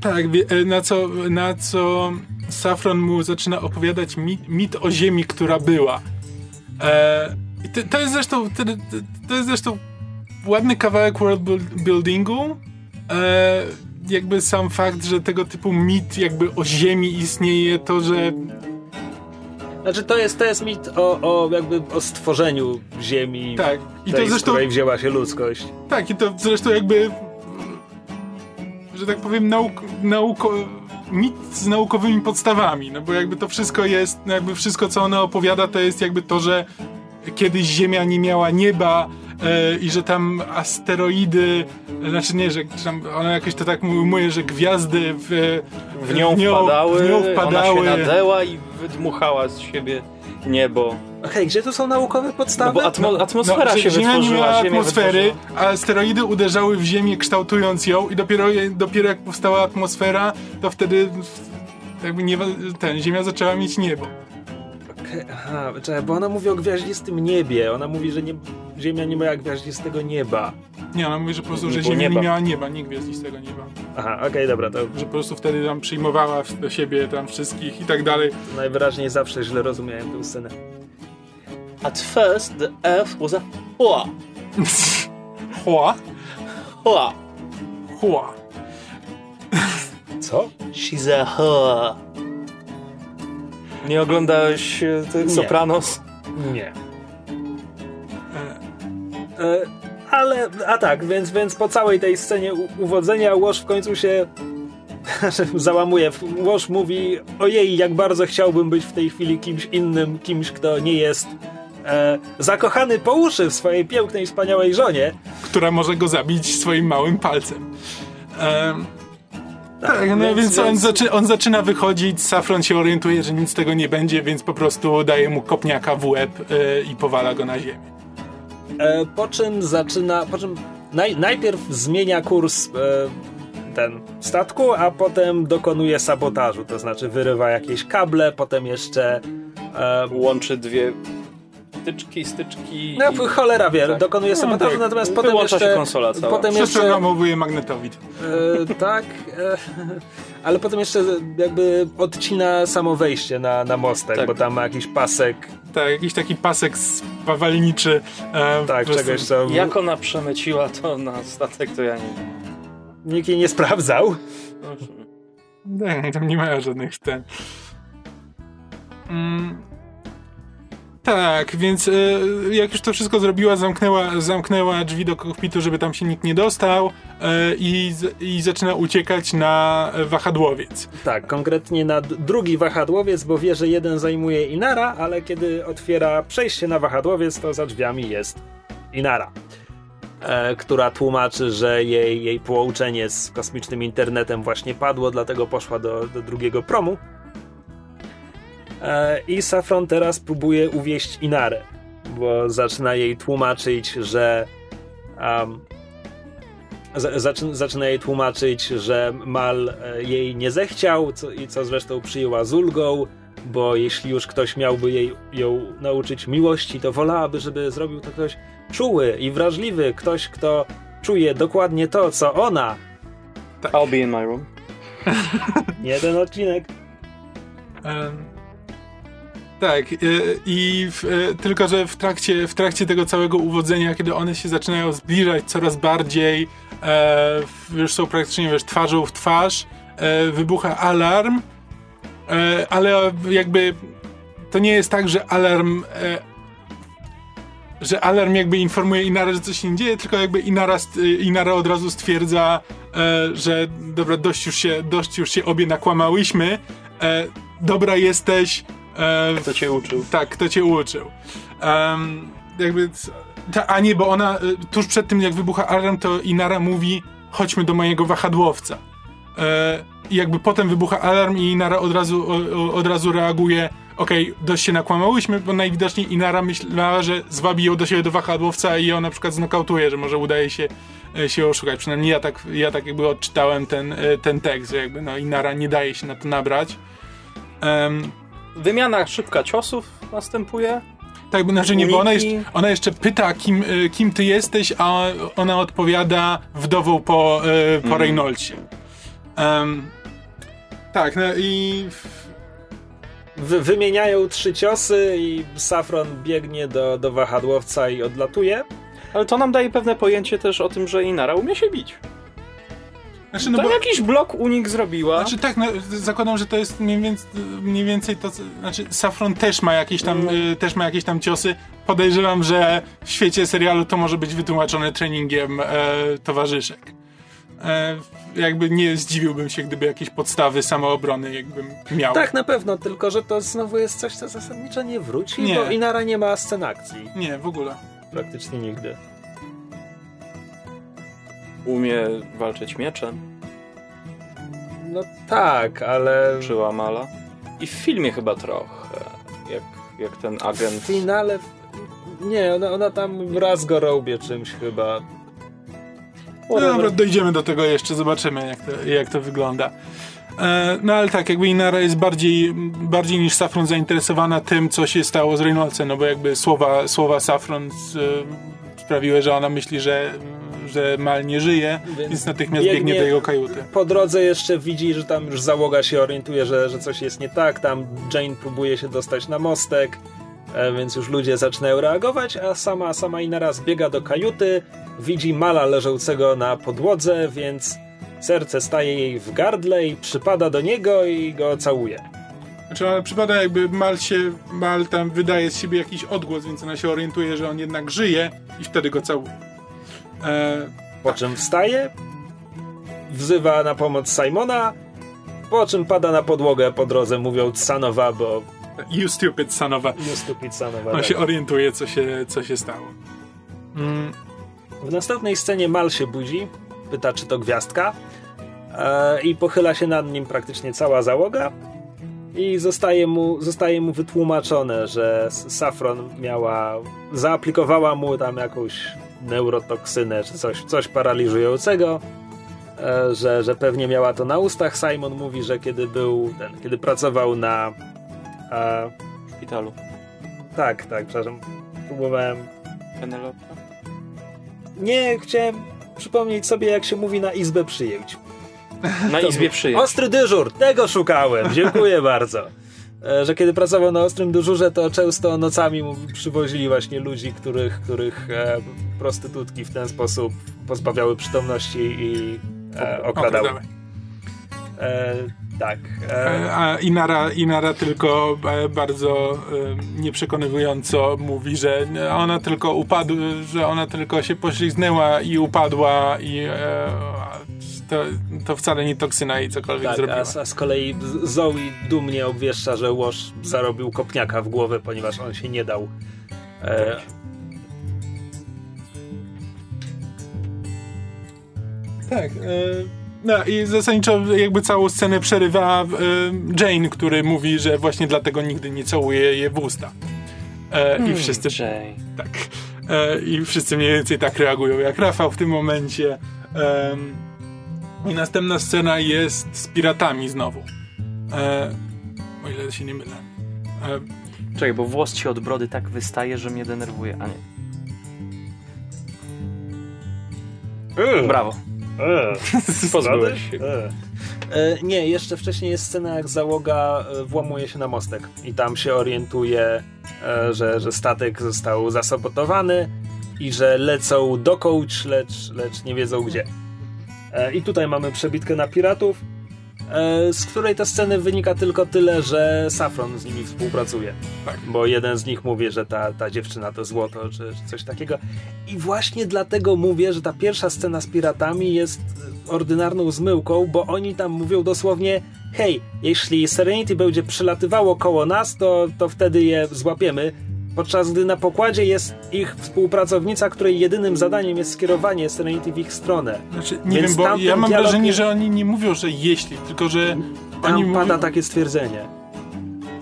tak, e, na co, na co Safron mu zaczyna opowiadać mit, mit o Ziemi, która była. E, to, to jest zresztą to, to jest zresztą ładny kawałek world buil- buildingu. E, jakby sam fakt, że tego typu mit jakby o ziemi istnieje, to, że Znaczy to jest, to jest mit o, o jakby o stworzeniu Ziemi, tak. I tej, to z zresztą której wzięła się ludzkość. tak, i to zresztą jakby że tak powiem nauk, nauko, mit z naukowymi podstawami, no bo jakby to wszystko jest, no jakby wszystko co ona opowiada to jest jakby to, że kiedyś Ziemia nie miała nieba e, i że tam asteroidy, e, znaczy nie, że tam ona jakoś to tak mówi, że gwiazdy w, W nią, wpadały, w nią wpadały. ona się nadęła i wydmuchała z siebie niebo. Okej, gdzie tu są naukowe podstawy? No bo atmo, atmosfera że się Ziemia nie wytworzyła. miała Ziemia atmosfery, wytworzyła. a asteroidy uderzały w Ziemię, kształtując ją i dopiero, dopiero jak powstała atmosfera, to wtedy jakby nie, ten, Ziemia zaczęła mieć niebo. Aha, czekaj, bo ona mówi o gwiaździstym niebie. Ona mówi, że nie, Ziemia nie miała gwiaździstego nieba. Nie, ona mówi, że po prostu, Nie że Ziemia nie nieba. miała nieba, nie gwiazdistego nieba. Aha, okej, dobra, to Że po prostu wtedy tam przyjmowała w- do siebie tam wszystkich i tak dalej. najwyraźniej zawsze źle rozumiałem tę scenę. At first the earth was a hua. Chła? Hua. Chła. Co? She's a hua. Nie oglądałeś e, tych Nie. Sopranos? Nie. E, E, ale, a tak, więc, więc po całej tej scenie u- uwodzenia Łoż w końcu się załamuje. Łoż mówi, ojej, jak bardzo chciałbym być w tej chwili kimś innym, kimś, kto nie jest e, zakochany po uszy w swojej pięknej, wspaniałej żonie. która może go zabić swoim małym palcem. Em, tak, no więc- więc, on, więc- zaczy, on zaczyna wychodzić, Safron się orientuje, że nic z tego nie będzie, więc po prostu daje mu kopniaka w łeb e, i powala go na ziemię. E, po czym zaczyna, po czym naj, najpierw zmienia kurs e, ten statku, a potem dokonuje sabotażu, to znaczy wyrywa jakieś kable, potem jeszcze e, Łączy dwie styczki, styczki. no i- cholera wie, tak. dokonuje No, sabotażu, tak. natomiast potem jeszcze się konsola cała. potem jeszcze Przeprogramowuje magnetowid. e, tak, e, ale potem jeszcze jakby odcina samo wejście na, na mostek, Tak. bo tam ma jakiś pasek, Tak, jakiś taki pasek spawalniczy. E, tak, prostu- czegoś co Jak ona przemyciła to na statek, to ja nie wiem. nikt jej nie sprawdzał. Nie, tam nie mają żadnych ten. Mm. Tak, więc e, jak już to wszystko zrobiła, zamknęła, zamknęła drzwi do kokpitu, żeby tam się nikt nie dostał e, i, i zaczyna uciekać na wahadłowiec. Tak, konkretnie na drugi wahadłowiec, bo wie, że jeden zajmuje Inara, ale kiedy otwiera przejście na wahadłowiec, to za drzwiami jest Inara, e, która tłumaczy, że jej, jej połączenie z kosmicznym internetem właśnie padło, dlatego poszła do, do drugiego promu. E, I Safron teraz próbuje uwieść Inarę, bo zaczyna jej tłumaczyć, że um, za- zaczyn- zaczyna jej tłumaczyć, że Mal e, jej nie zechciał co, i co zresztą przyjęła z ulgą, bo jeśli już ktoś miałby jej, ją nauczyć miłości, to wolałaby, żeby zrobił to ktoś czuły i wrażliwy, ktoś, kto czuje dokładnie to, co ona. I'll be in my room. Nie jeden odcinek. Em, tak, e, i w, e, tylko, że w trakcie, w trakcie tego całego uwodzenia, kiedy one się zaczynają zbliżać coraz bardziej, e, już są praktycznie wiesz, twarzą w twarz, e, wybucha alarm, e, ale jakby to nie jest tak, że alarm e, że alarm jakby informuje Inara, że coś się nie dzieje, tylko jakby Inara, st- Inara od razu stwierdza, e, że dobra, dość już się, dość już się obie nakłamałyśmy, e, dobra jesteś. E, Kto cię uczył? tak, kto cię uczył. Jakby, ta, a nie, bo ona, e, tuż przed tym jak wybucha alarm, to Inara mówi, chodźmy do mojego wahadłowca. E, I jakby potem wybucha alarm i Inara od razu, o, od razu reaguje, okej, dość się nakłamałyśmy, bo najwidoczniej Inara myślała, że zwabi ją do siebie do wahadłowca i ją na przykład znokautuje, że może udaje się e, się oszukać. Przynajmniej ja tak, ja tak jakby odczytałem ten, e, ten tekst, że jakby no Inara nie daje się na to nabrać. Em, Wymiana szybka ciosów następuje. tak, bo znaczy nie, bo ona, jeszcze, ona jeszcze pyta, kim, y, kim ty jesteś, a ona odpowiada wdową po, y, po Mhm. Reynoldsie. Em, tak, no i w- Wy- wymieniają trzy ciosy i Safron biegnie do, do wahadłowca i odlatuje. Ale to nam daje pewne pojęcie też o tym, że Inara umie się bić. Znaczy, no to bo, jakiś blok unik zrobiła. znaczy tak, no, zakładam, że to jest mniej więcej, mniej więcej to, co- znaczy Safron też ma jakieś tam, y, też ma jakieś tam ciosy. Podejrzewam, że w świecie serialu to może być wytłumaczone treningiem e, towarzyszek. E, jakby nie zdziwiłbym się, gdyby jakieś podstawy samoobrony jakbym miał. Tak, na pewno, tylko że to znowu jest coś, co zasadniczo nie wróci, Nie. bo Inara nie ma scen akcji. Nie, w ogóle. Praktycznie nigdy. Umie walczyć mieczem. No tak, ale Uczyła Mala. I w filmie chyba trochę. Jak, jak ten w agent. finale... Nie, ona, ona tam raz go robię czymś chyba. No dobra, dojdziemy do tego jeszcze, zobaczymy jak to, jak to wygląda. E, no ale tak, jakby Inara jest bardziej, bardziej niż Safron zainteresowana tym, co się stało z Reynoldsem, no bo jakby słowa, słowa Safron z, e, sprawiły, że ona myśli, że, że Mal nie żyje, Więc więc, natychmiast biegnie, biegnie- do jego kajuty. Po drodze jeszcze widzi, że tam już załoga się orientuje, że, że coś jest nie tak. Tam Jane próbuje się dostać na mostek, e, więc już ludzie zaczynają reagować, a sama, sama Inara zbiega do kajuty, widzi Mala leżącego na podłodze, więc serce staje jej w gardle i przypada do niego i go całuje. Znaczy ona przypada jakby Mal się, Mal tam wydaje z siebie jakiś odgłos, więc ona się orientuje, że on jednak żyje i wtedy go całuje. E, Po czym wstaje, wzywa na pomoc Simona, po czym pada na podłogę po drodze, mówiąc Sanowa, bo you stupid son of a... you stupid Sanowa. On tak. się orientuje, co się, co się stało. Mm, W następnej scenie Mal się budzi, pyta czy to gwiazdka e, i pochyla się nad nim praktycznie cała załoga i zostaje mu, zostaje mu wytłumaczone, że Safron miała, zaaplikowała mu tam jakąś neurotoksynę czy coś, coś paraliżującego, e, że, że pewnie miała to na ustach. Simon mówi, że kiedy był, ten, kiedy pracował na e, w szpitalu. tak, tak, przepraszam, próbowałem Penelope? Nie, chciałem przypomnieć sobie, jak się mówi na izbę przyjęć. Na To izbie przyjęć. Ostry dyżur, tego szukałem, dziękuję bardzo. E, Że kiedy pracował na ostrym dyżurze, to często nocami mu przywozili właśnie ludzi, których, których e, prostytutki w ten sposób pozbawiały przytomności i e, okradały. E, Tak. E, a Inara, Inara tylko e, bardzo e, nieprzekonywująco mówi, że ona tylko upadła, że ona tylko się poślizgnęła i upadła i to, to wcale nie toksyna i cokolwiek tak, zrobiła. A, a z kolei Zoe dumnie obwieszcza, że Łoż zarobił kopniaka w głowę, ponieważ on się nie dał. E... Tak. E no i zasadniczo jakby całą scenę przerywa e, Jane, który mówi, że właśnie dlatego nigdy nie całuje je w usta. E, I hmm, wszyscy... Jane. Tak. E, I wszyscy mniej więcej tak reagują jak Rafał w tym momencie. I następna scena jest z piratami znowu. o ile się nie mylę. Czekaj, bo włos ci od brody tak wystaje, że mnie denerwuje, a nie. Brawo. Eee, Pozbyłeś się. E. e, nie, jeszcze wcześniej jest scena, jak załoga e, włamuje się na mostek i tam się orientuje, e, że, że statek został zasabotowany i że lecą do coach, lecz, lecz nie wiedzą gdzie. E, I tutaj mamy przebitkę na piratów E, z której ta sceny wynika tylko tyle, że Safron z nimi współpracuje. Tak. Bo jeden z nich mówi, że ta, ta dziewczyna to złoto, czy, czy coś takiego. I właśnie dlatego mówię, że ta pierwsza scena z piratami jest ordynarną zmyłką, bo oni tam mówią dosłownie hej, jeśli Serenity będzie przylatywało koło nas, to, to wtedy je złapiemy podczas gdy na pokładzie jest ich współpracownica, której jedynym zadaniem jest skierowanie Serenity w ich stronę. Znaczy, nie Więc wiem, bo ja mam wrażenie, że oni nie mówią, że jeśli, tylko że tam oni pada mówią... takie stwierdzenie.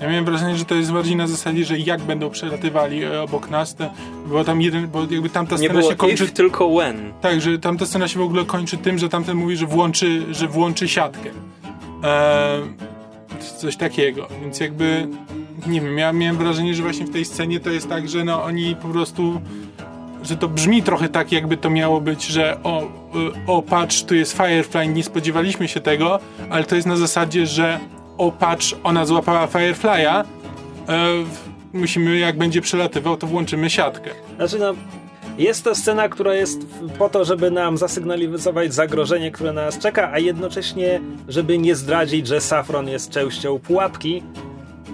Ja miałem wrażenie, że to jest bardziej na zasadzie, że jak będą przelatywali e, obok nas, to, bo tam jeden, bo jakby tamta scena się kończy... If, tylko when. Tak, że tamta scena się w ogóle kończy tym, że tamten mówi, że włączy, że włączy siatkę. Eee, coś takiego, więc jakby nie wiem, ja miałem wrażenie, że właśnie w tej scenie to jest tak, że no oni po prostu że to brzmi trochę tak, jakby to miało być, że o, y, o patrz, tu jest Firefly, nie spodziewaliśmy się tego, ale to jest na zasadzie, że o patrz, ona złapała Firefly'a, e, musimy, jak będzie przelatywał, to włączymy siatkę. Znaczy no, jest to scena, która jest po to, żeby nam zasygnalizować zagrożenie, które na nas czeka, a jednocześnie, żeby nie zdradzić, że Safron jest częścią pułapki,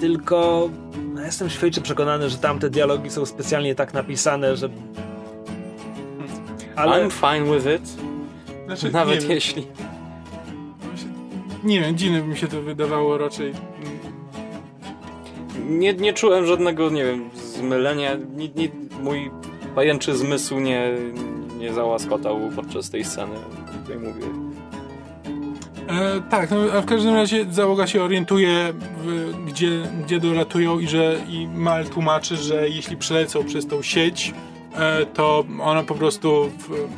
tylko no, jestem świecie przekonany, że tamte dialogi są specjalnie tak napisane, że. Ale... I'm fine with it. Znaczy, Nawet nie jeśli. Nie wiem, dziwne by mi się to wydawało raczej. Nie, nie czułem żadnego, nie wiem, zmylenia. Nie, nie, mój pajęczy zmysł nie, nie załaskotał podczas tej sceny, której mówię. E, tak, no, a w każdym razie załoga się orientuje, w, gdzie, gdzie dolatują i że i Mal tłumaczy, że jeśli przelecą przez tą sieć, e, to ona po prostu w,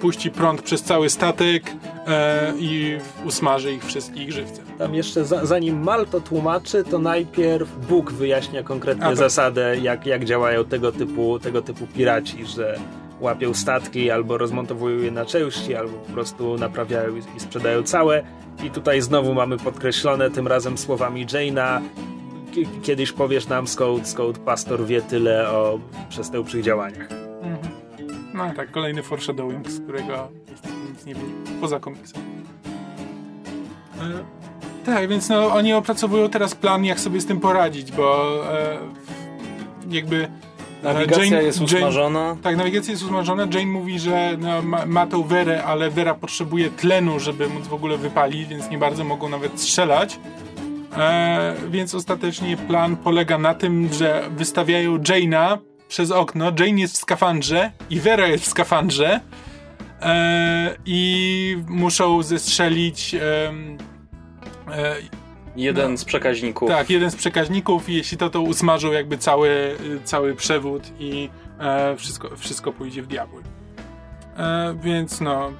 puści prąd przez cały statek e, i usmaży ich wszystkich żywcem. Tam jeszcze za, zanim Mal to tłumaczy, to najpierw Bóg wyjaśnia konkretnie tak. zasadę, jak, jak działają tego typu, tego typu piraci, że łapią statki albo rozmontowują je na części, albo po prostu naprawiają i sprzedają całe. I tutaj znowu mamy podkreślone tym razem słowami Jane'a. Kiedyś powiesz nam skąd, skąd pastor wie tyle o przestępczych działaniach. Mhm. No tak, kolejny foreshadowing, z którego nic nie wynika, poza komiksem. Tak, więc no, oni opracowują teraz plan, jak sobie z tym poradzić, bo e, jakby Nawigacja Jane, jest usmażona. Jane, tak, nawigacja jest usmażona. Jane mówi, że no, ma, ma tą Werę, ale Wera potrzebuje tlenu, żeby móc w ogóle wypalić, więc nie bardzo mogą nawet strzelać. E, więc ostatecznie plan polega na tym, że wystawiają Jane'a przez okno. Jane jest w skafandrze i Vera jest w skafandrze e, i muszą zestrzelić e, Jeden no, z przekaźników. Tak, jeden z przekaźników i jeśli to, to usmażą jakby cały, cały przewód i e, wszystko, wszystko pójdzie w diabły. E, więc no...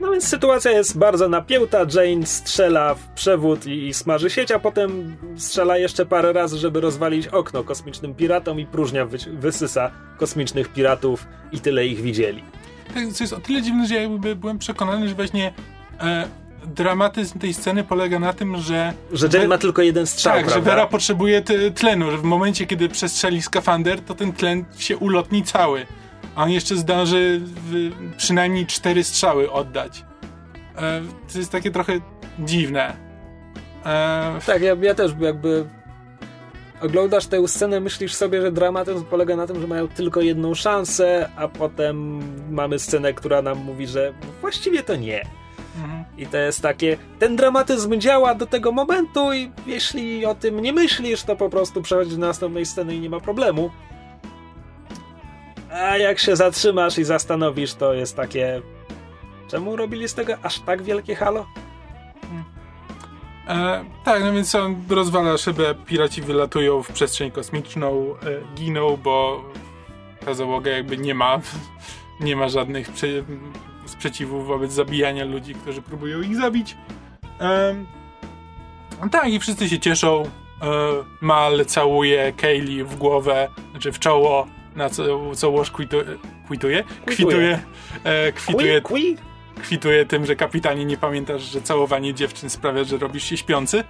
No więc sytuacja jest bardzo napięta. Jane strzela w przewód i, i smaży sieć, a potem strzela jeszcze parę razy, żeby rozwalić okno kosmicznym piratom i próżnia wy, wysysa kosmicznych piratów i tyle ich widzieli. Tak, co jest o tyle dziwne, że ja jakby byłem przekonany, że właśnie e, dramatyzm tej sceny polega na tym, że... Że Jane ma tylko jeden strzał, Tak, prawda? że Vera potrzebuje tlenu, że w momencie, kiedy przestrzeli skafander, to ten tlen się ulotni cały. A on jeszcze zdąży przynajmniej cztery strzały oddać. E, to jest takie trochę dziwne. E, Tak, ja, ja też jakby oglądasz tę scenę, myślisz sobie, że dramatyzm polega na tym, że mają tylko jedną szansę, a potem mamy scenę, która nam mówi, że właściwie to nie. I to jest takie, ten dramatyzm działa do tego momentu i jeśli o tym nie myślisz, to po prostu przechodzisz do następnej sceny i nie ma problemu. A jak się zatrzymasz i zastanowisz, to jest takie... Czemu robili z tego aż tak wielkie halo? E, tak, no więc on rozwala szybę, piraci wylatują w przestrzeń kosmiczną, e, giną, bo ta załoga jakby nie ma, nie ma żadnych prze, sprzeciwów wobec zabijania ludzi, którzy próbują ich zabić. Tak, i wszyscy się cieszą. E, Mal całuje Kaylee w głowę, znaczy w czoło, na co, co łoż kwituje, kwituje? Kwituje, e, kwituje kwituje tym, że kapitanie nie pamiętasz, że całowanie dziewczyn sprawia, że robisz się śpiący.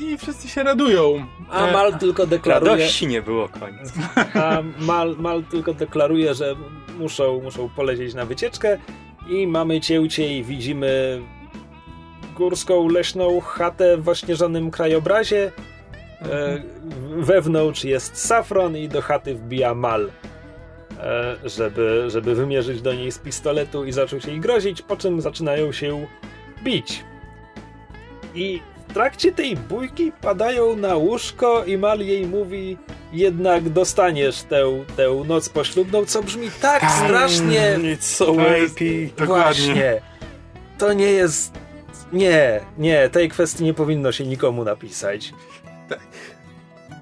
I wszyscy się radują. A E, Mal tylko deklaruje... Radości nie było końca. A Mal, Mal tylko deklaruje, że muszą, muszą polecieć na wycieczkę i mamy cięcie i widzimy górską, leśną chatę w ośnieżonym krajobrazie. E, wewnątrz jest Safron i do chaty wbija Mal, e, żeby, żeby wymierzyć do niej z pistoletu i zaczął się jej grozić, po czym zaczynają się bić. I w trakcie tej bójki padają na łóżko i Mal jej mówi jednak dostaniesz tę, tę noc poślubną, co brzmi tak Tak. strasznie It's so rapey. Właśnie. To nie jest. Nie, nie, tej kwestii nie powinno się nikomu napisać.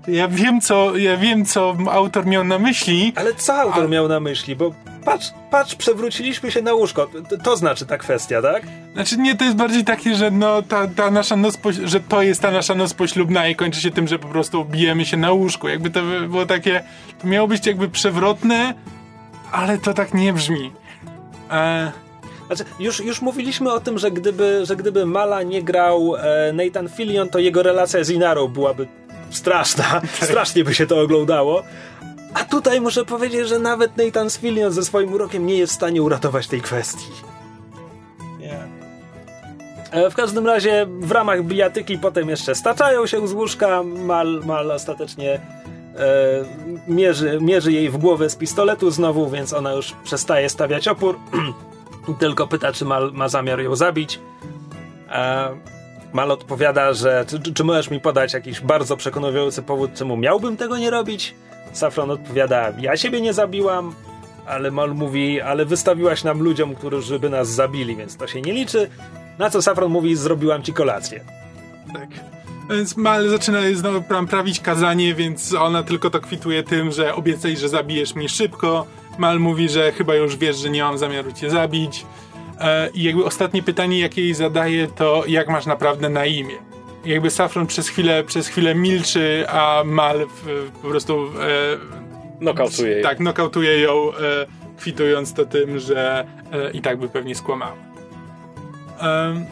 Ja wiem, co, ja wiem, co autor miał na myśli. Ale co autor Ale- miał na myśli? Bo patrz, patrz, przewróciliśmy się na łóżko. To, to znaczy ta kwestia, tak? Znaczy nie, to jest bardziej takie, że no ta, ta nasza noc, że to jest ta nasza noc poślubna i kończy się tym, że po prostu bijemy się na łóżku. Jakby to by było takie, to miało być jakby przewrotne, ale to tak nie brzmi. E, Znaczy, już, już mówiliśmy o tym, że gdyby, że gdyby Mala nie grał e, Nathan Fillion, to jego relacja z Inarą byłaby straszna. Strasznie by się to oglądało. A tutaj muszę powiedzieć, że nawet Nathan Fillion ze swoim urokiem nie jest w stanie uratować tej kwestii. E, W każdym razie w ramach bijatyki potem jeszcze staczają się z łóżka. Mal, Mal ostatecznie e, mierzy, mierzy jej w głowę z pistoletu znowu, więc ona już przestaje stawiać opór. Tylko pyta, czy Mal ma zamiar ją zabić. E, Mal odpowiada, że czy, czy- możesz mi podać jakiś bardzo przekonujący powód, czemu miałbym tego nie robić? Safron odpowiada, ja siebie nie zabiłam, ale Mal mówi, ale wystawiłaś nam ludziom, którzy by nas zabili, więc to się nie liczy. Na co Safron mówi, zrobiłam ci kolację. Tak. Więc Mal zaczyna znowu pra- prawić kazanie, więc ona tylko to kwituje tym, że obiecaj, że zabijesz mnie szybko. Mal mówi, że chyba już wiesz, że nie mam zamiaru cię zabić. E, I jakby ostatnie pytanie, jakie jej zadaje, to jak masz naprawdę na imię? Jakby Safron przez chwilę, przez chwilę milczy, a Mal w, po prostu e, Nokautuje jej. tak, nokautuje ją, e, kwitując to tym, że e, i tak by pewnie skłamała. Em,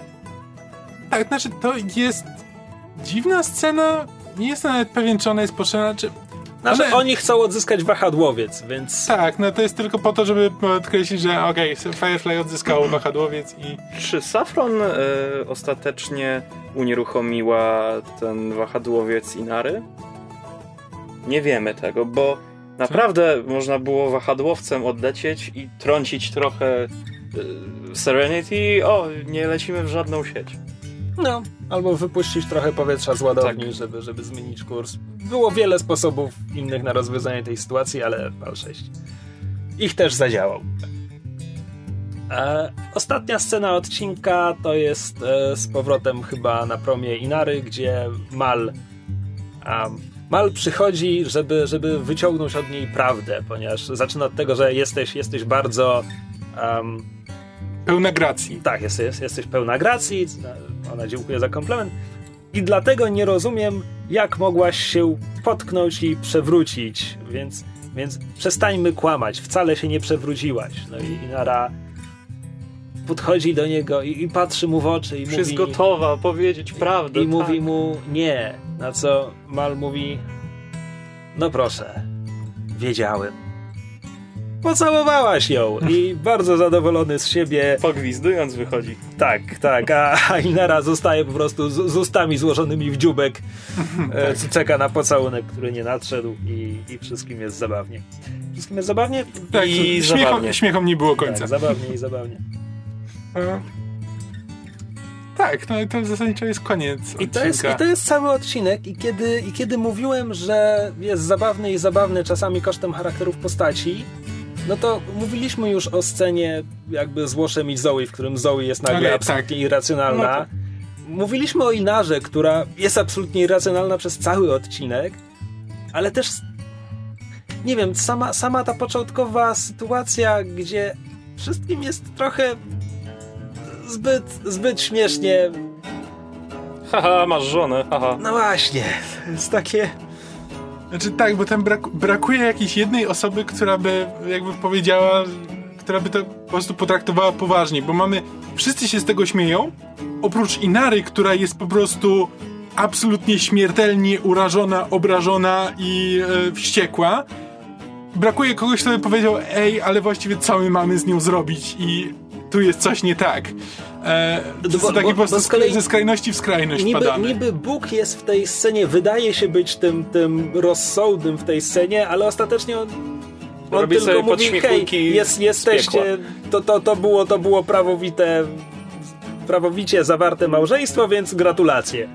tak, znaczy to jest dziwna scena. Nie jestem nawet pewien, czy ona jest potrzebna, czy... Znaczy, Ale- oni chcą odzyskać wahadłowiec, więc Tak, no to jest tylko po to, żeby podkreślić, że okej, Firefly odzyskało wahadłowiec i... Czy Safron e, ostatecznie unieruchomiła ten wahadłowiec Inary? Nie wiemy tego, bo naprawdę można było wahadłowcem odlecieć i trącić trochę e, Serenity. O, nie lecimy w żadną sieć. No, albo wypuścić trochę powietrza z ładowni, Tak. żeby, żeby zmienić kurs. Było wiele sposobów innych na rozwiązanie tej sytuacji, ale PAL 6 ich też zadziałał. E, ostatnia scena odcinka to jest e, z powrotem chyba na promie Inary, gdzie Mal um, Mal przychodzi, żeby, żeby wyciągnąć od niej prawdę, ponieważ zaczyna od tego, że jesteś, jesteś bardzo um, Pełna gracji. tak, jest, jest, jesteś pełna gracji, ona dziękuję za komplement. I dlatego nie rozumiem, jak mogłaś się potknąć i przewrócić, więc, więc przestańmy kłamać, wcale się nie przewróciłaś. No i Inara podchodzi do niego i, i patrzy mu w oczy i Już jest mówi... gotowa powiedzieć prawdę. I tak. mówi mu nie, na co Mal mówi no proszę, wiedziałem. Pocałowałaś ją i bardzo zadowolony z siebie. Pogwizdując wychodzi. Tak, tak, a, Inara zostaje po prostu z, z ustami złożonymi w dziubek, e, czeka na pocałunek, który nie nadszedł i, i wszystkim jest zabawnie. Wszystkim jest zabawnie? Tak, I śmiechom, zabawnie. śmiechom nie było końca. Tak, zabawnie i zabawnie. E, tak, no i to zasadniczo jest koniec I to, jest, I to jest cały odcinek i kiedy, i kiedy mówiłem, że jest zabawny i zabawny czasami kosztem charakterów postaci, no to mówiliśmy już o scenie jakby z Łoszem i Zoe, w którym Zoe jest nagle Ale absolutnie tak. irracjonalna. No. Mówiliśmy o Inarze, która jest absolutnie irracjonalna przez cały odcinek, ale też nie wiem, sama, sama ta początkowa sytuacja, gdzie wszystkim jest trochę zbyt, zbyt śmiesznie Haha, masz żonę, haha. no właśnie, jest takie. Znaczy tak, bo tam brak, brakuje jakiejś jednej osoby, która by jakby powiedziała, która by to po prostu potraktowała poważnie, bo mamy, wszyscy się z tego śmieją, oprócz Inary, która jest po prostu absolutnie śmiertelnie urażona, obrażona i e, wściekła. Brakuje kogoś, kto by powiedział, ej, ale właściwie co my mamy z nią zrobić i tu jest coś nie tak. E, to bo- są takie bo- po prostu bo z kolei- ze skrajności w skrajność Niby, wpadamy. niby Bóg jest w tej scenie, wydaje się być tym, tym rozsądnym w tej scenie, ale ostatecznie on, on Robi tylko mówi, hej, jest, jesteście, to, to, to, było, to było prawowite, prawowicie zawarte małżeństwo, więc gratulacje.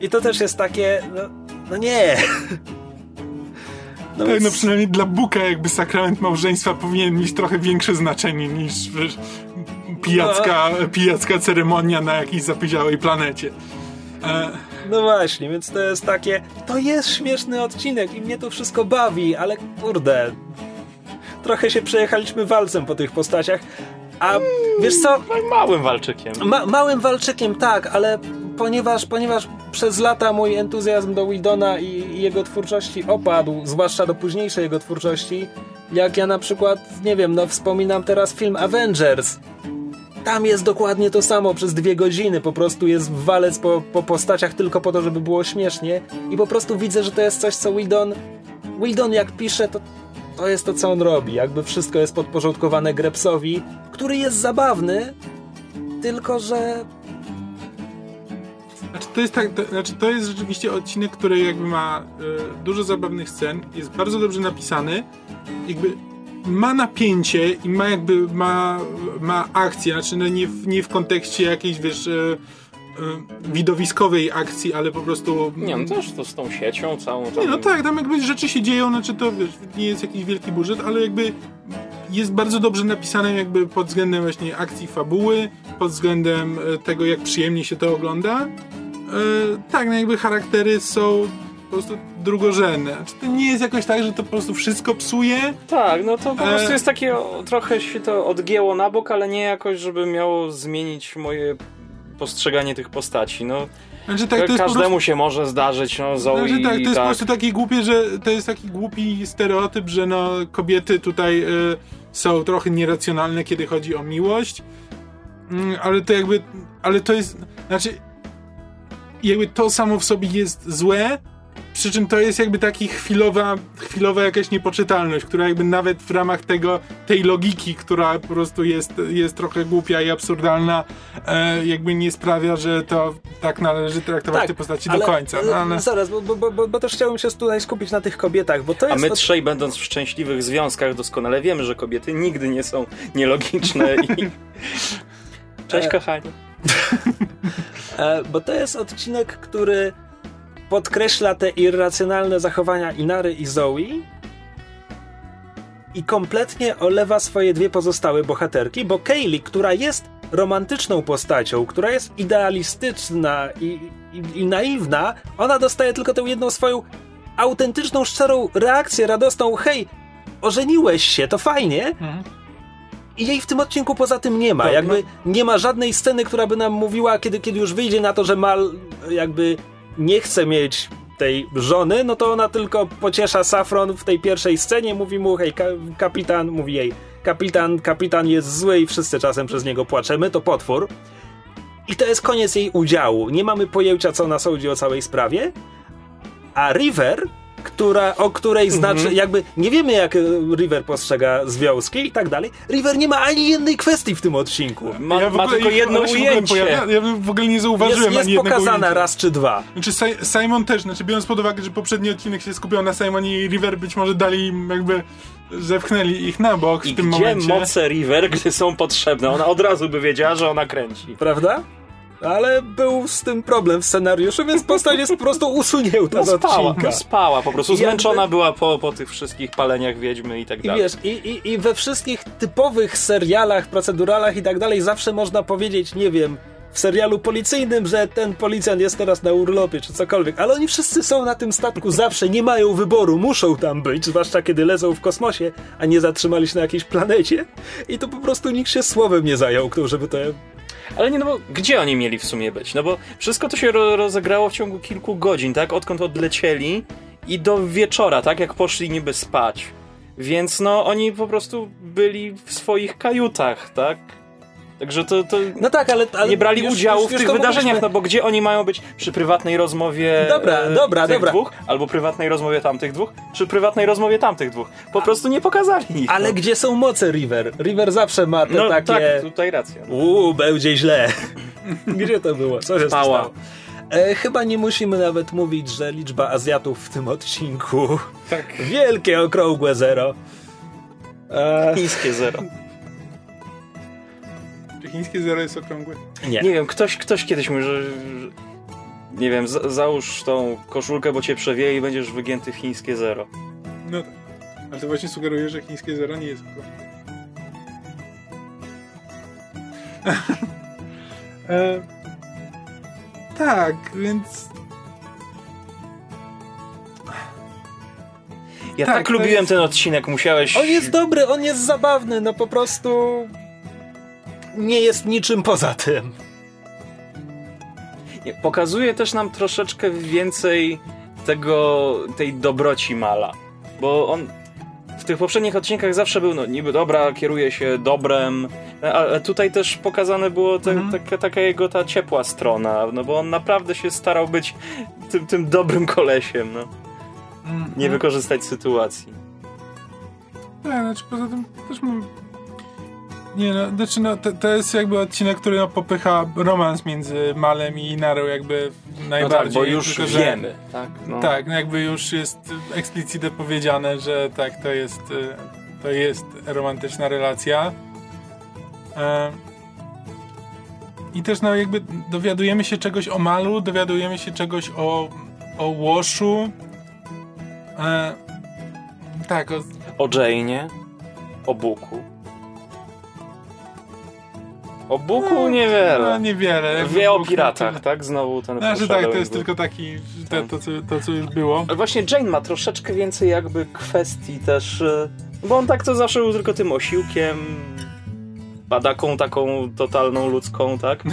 I to też jest takie, no, no nie. No Tak, więc- no przynajmniej dla Buka jakby sakrament małżeństwa powinien mieć trochę większe znaczenie niż pijacka, pijacka ceremonia na jakiejś zapyziałej planecie. E, No właśnie, więc to jest takie. To jest śmieszny odcinek i mnie to wszystko bawi, ale kurde. Trochę się przejechaliśmy walcem po tych postaciach. A wiesz co? No małym walczykiem. Ma, małym walczykiem tak, ale ponieważ, ponieważ przez lata mój entuzjazm do Wildona i, i jego twórczości opadł, zwłaszcza do późniejszej jego twórczości, jak ja na przykład, nie wiem, no wspominam teraz film Avengers. Tam jest dokładnie to samo przez dwie godziny. Po prostu jest walec po, po postaciach tylko po to, żeby było śmiesznie. I po prostu widzę, że to jest coś, co Wildon. Wildon jak pisze, to, to jest to, co on robi. Jakby wszystko jest podporządkowane Grepsowi, który jest zabawny, tylko że. znaczy, to jest tak, to, znaczy to jest rzeczywiście odcinek, który jakby ma e, dużo zabawnych scen, jest bardzo dobrze napisany, jakby ma napięcie i ma jakby ma, ma akcję, znaczy no nie, w, nie w kontekście jakiejś wiesz e, e, widowiskowej akcji, ale po prostu Nie, no też to z tą siecią całą. Tam... Nie, no tak, tam jakby rzeczy się dzieją, znaczy to wiesz, nie jest jakiś wielki budżet, ale jakby jest bardzo dobrze napisane jakby pod względem właśnie akcji fabuły, pod względem e, tego, jak przyjemnie się to ogląda. Tak, no jakby charaktery są po prostu drugorzędne. Znaczy, to nie jest jakoś tak, że to po prostu wszystko psuje. Tak, no to po E. prostu jest takie, trochę się to odgięło na bok, ale nie jakoś, żeby miało zmienić moje postrzeganie tych postaci. No, Znaczy tak, to po każdemu prostu... się może zdarzyć, no Zoe Znaczy, tak, to jest po tak. prostu takie głupie, że to jest taki głupi stereotyp, że no kobiety tutaj y, są trochę nieracjonalne, kiedy chodzi o miłość. Mm, ale to jakby, ale to jest, znaczy jakby to samo w sobie jest złe, przy czym to jest jakby taki chwilowa, chwilowa jakaś niepoczytalność, która jakby nawet w ramach tego, tej logiki, która po prostu jest, jest trochę głupia i absurdalna, e, jakby nie sprawia, że to tak należy traktować te postaci do końca. No, ale... Zaraz, bo, bo, bo, bo też chciałbym się tutaj skupić na tych kobietach, bo to A jest. my od- trzej, będąc w szczęśliwych związkach, doskonale wiemy, że kobiety nigdy nie są nielogiczne i... Cześć, E, kochani. E, bo to jest odcinek, który podkreśla te irracjonalne zachowania Inary i Zoe i kompletnie olewa swoje dwie pozostałe bohaterki, bo Kaylee, która jest romantyczną postacią, która jest idealistyczna i, i, i naiwna, ona dostaje tylko tę jedną swoją autentyczną, szczerą reakcję radosną hej, ożeniłeś się, to fajnie, Mhm. i jej w tym odcinku poza tym nie ma. Tak, jakby nie ma żadnej sceny, która by nam mówiła, kiedy, kiedy już wyjdzie na to, że Mal jakby nie chce mieć tej żony, no to ona tylko pociesza Safron w tej pierwszej scenie, mówi mu, hej, ka kapitan, mówi jej, kapitan, kapitan jest zły i wszyscy czasem przez niego płaczemy, to potwór. I to jest koniec jej udziału. Nie mamy pojęcia, co ona sądzi o całej sprawie. A River która, o której znaczy, jakby nie wiemy jak e, River postrzega związki i tak dalej. River nie ma ani jednej kwestii w tym odcinku. Ma, Ja w ma ogóle tylko jedno ujęcie. pojawia- ja w ogóle nie zauważyłem Jest, jest ani jednego pokazana ujęcia. raz czy dwa. Znaczy Si- Simon też, znaczy biorąc pod uwagę, że poprzedni odcinek się skupiał na Simonie i River, być może dali im jakby, zepchnęli ich na bok I w tym gdzie momencie. moce River, gdy są potrzebne? Ona od razu by wiedziała, że ona kręci. Prawda? Ale był z tym problem w scenariuszu, więc postać jest po prostu usunięta No z spała, odcinka. spała po prostu. I jakby- Zmęczona była po, po tych wszystkich paleniach wiedźmy i tak I dalej. wiesz, i, i, i we wszystkich typowych serialach, proceduralach i tak dalej zawsze można powiedzieć, nie wiem, w serialu policyjnym, że ten policjant jest teraz na urlopie czy cokolwiek, ale oni wszyscy są na tym statku zawsze, nie mają wyboru, muszą tam być, zwłaszcza kiedy lecą w kosmosie, a nie zatrzymali się na jakiejś planecie i to po prostu nikt się słowem nie zająknął, żeby to... Ale nie, no bo gdzie oni mieli w sumie być? No bo wszystko to się ro rozegrało w ciągu kilku godzin, tak? Odkąd odlecieli i do wieczora, tak? Jak poszli niby spać. Więc no, oni po prostu byli w swoich kajutach, tak? Także to, to No tak, ale... ale nie brali już- udziału już- w już tych to wydarzeniach, mogliśmy- no bo gdzie oni mają być? Przy prywatnej rozmowie Dobra, e, dobra, tych dobra. dwóch? Albo prywatnej rozmowie tamtych dwóch? Przy prywatnej rozmowie tamtych dwóch. Po prostu nie pokazali ich. Ale no. gdzie są moce River? River zawsze ma te No takie... tak, tutaj racja. Uuu, będzie źle. Gdzie to było? Co się stało? E, chyba nie musimy nawet mówić, że liczba Azjatów w tym odcinku Tak. wielkie, okrągłe zero. E, Chińskie zero. Czy chińskie zero jest okrągłe? nie. Nie wiem, ktoś, ktoś kiedyś mówi, że, że nie wiem, za, załóż tą koszulkę, bo cię przewieje i będziesz wygięty w chińskie zero. No tak. Ale to właśnie sugeruje, że chińskie zero nie jest okrągłe. e, tak, więc Ja Tak, tak, lubiłem jest- ten odcinek, musiałeś... On jest dobry, on jest zabawny, no po prostu nie jest niczym poza tym. Nie, Pokazuje też nam troszeczkę więcej tego, tej dobroci Mala. Bo on w tych poprzednich odcinkach zawsze był, no niby dobra, kieruje się dobrem, ale tutaj też pokazane było te, Mhm. taka, taka jego ta ciepła strona, no bo on naprawdę się starał być tym, tym dobrym kolesiem, no. Nie wykorzystać sytuacji. Tak, znaczy poza tym też mam... Nie no, znaczy no, to, to jest jakby odcinek, który no, popycha romans między Malem i Narą jakby No najbardziej. tak, bo już tylko, że- wiemy, tak? No. Tak, no jakby już jest eksplicitnie powiedziane, że tak, to jest, y, to jest romantyczna relacja. E, I też no jakby dowiadujemy się czegoś o Malu, dowiadujemy się czegoś o, o Łoszu. E, tak, o, O Jane'ie, o Buku. O Buku no, niewiele. niewiele. Jakby Wie o piratach, tak? Znowu ten Znaczy tak, to jest był. tylko taki, to, to, co, to co już było. Ale właśnie Jane ma troszeczkę więcej jakby kwestii też, e, bo on tak to zawsze był tylko tym osiłkiem, badaką taką totalną ludzką, tak?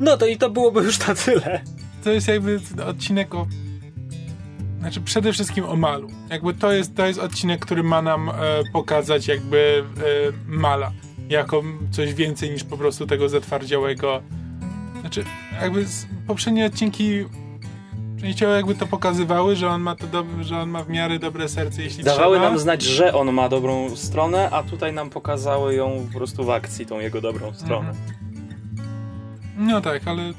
No to i to byłoby już na tyle. to jest jakby odcinek o. Znaczy przede wszystkim o Malu. Jakby to jest, to jest odcinek, który ma nam e, pokazać jakby e, Mala jako coś więcej niż po prostu tego zatwardziałego. Znaczy, jakby poprzednie odcinki częściowo jakby to pokazywały, że on ma to dob- że on ma w miarę dobre serce, jeśli Dawały trzeba. nam znać, że on ma dobrą stronę, a tutaj nam pokazały ją po prostu w akcji, tą jego dobrą stronę. No tak, ale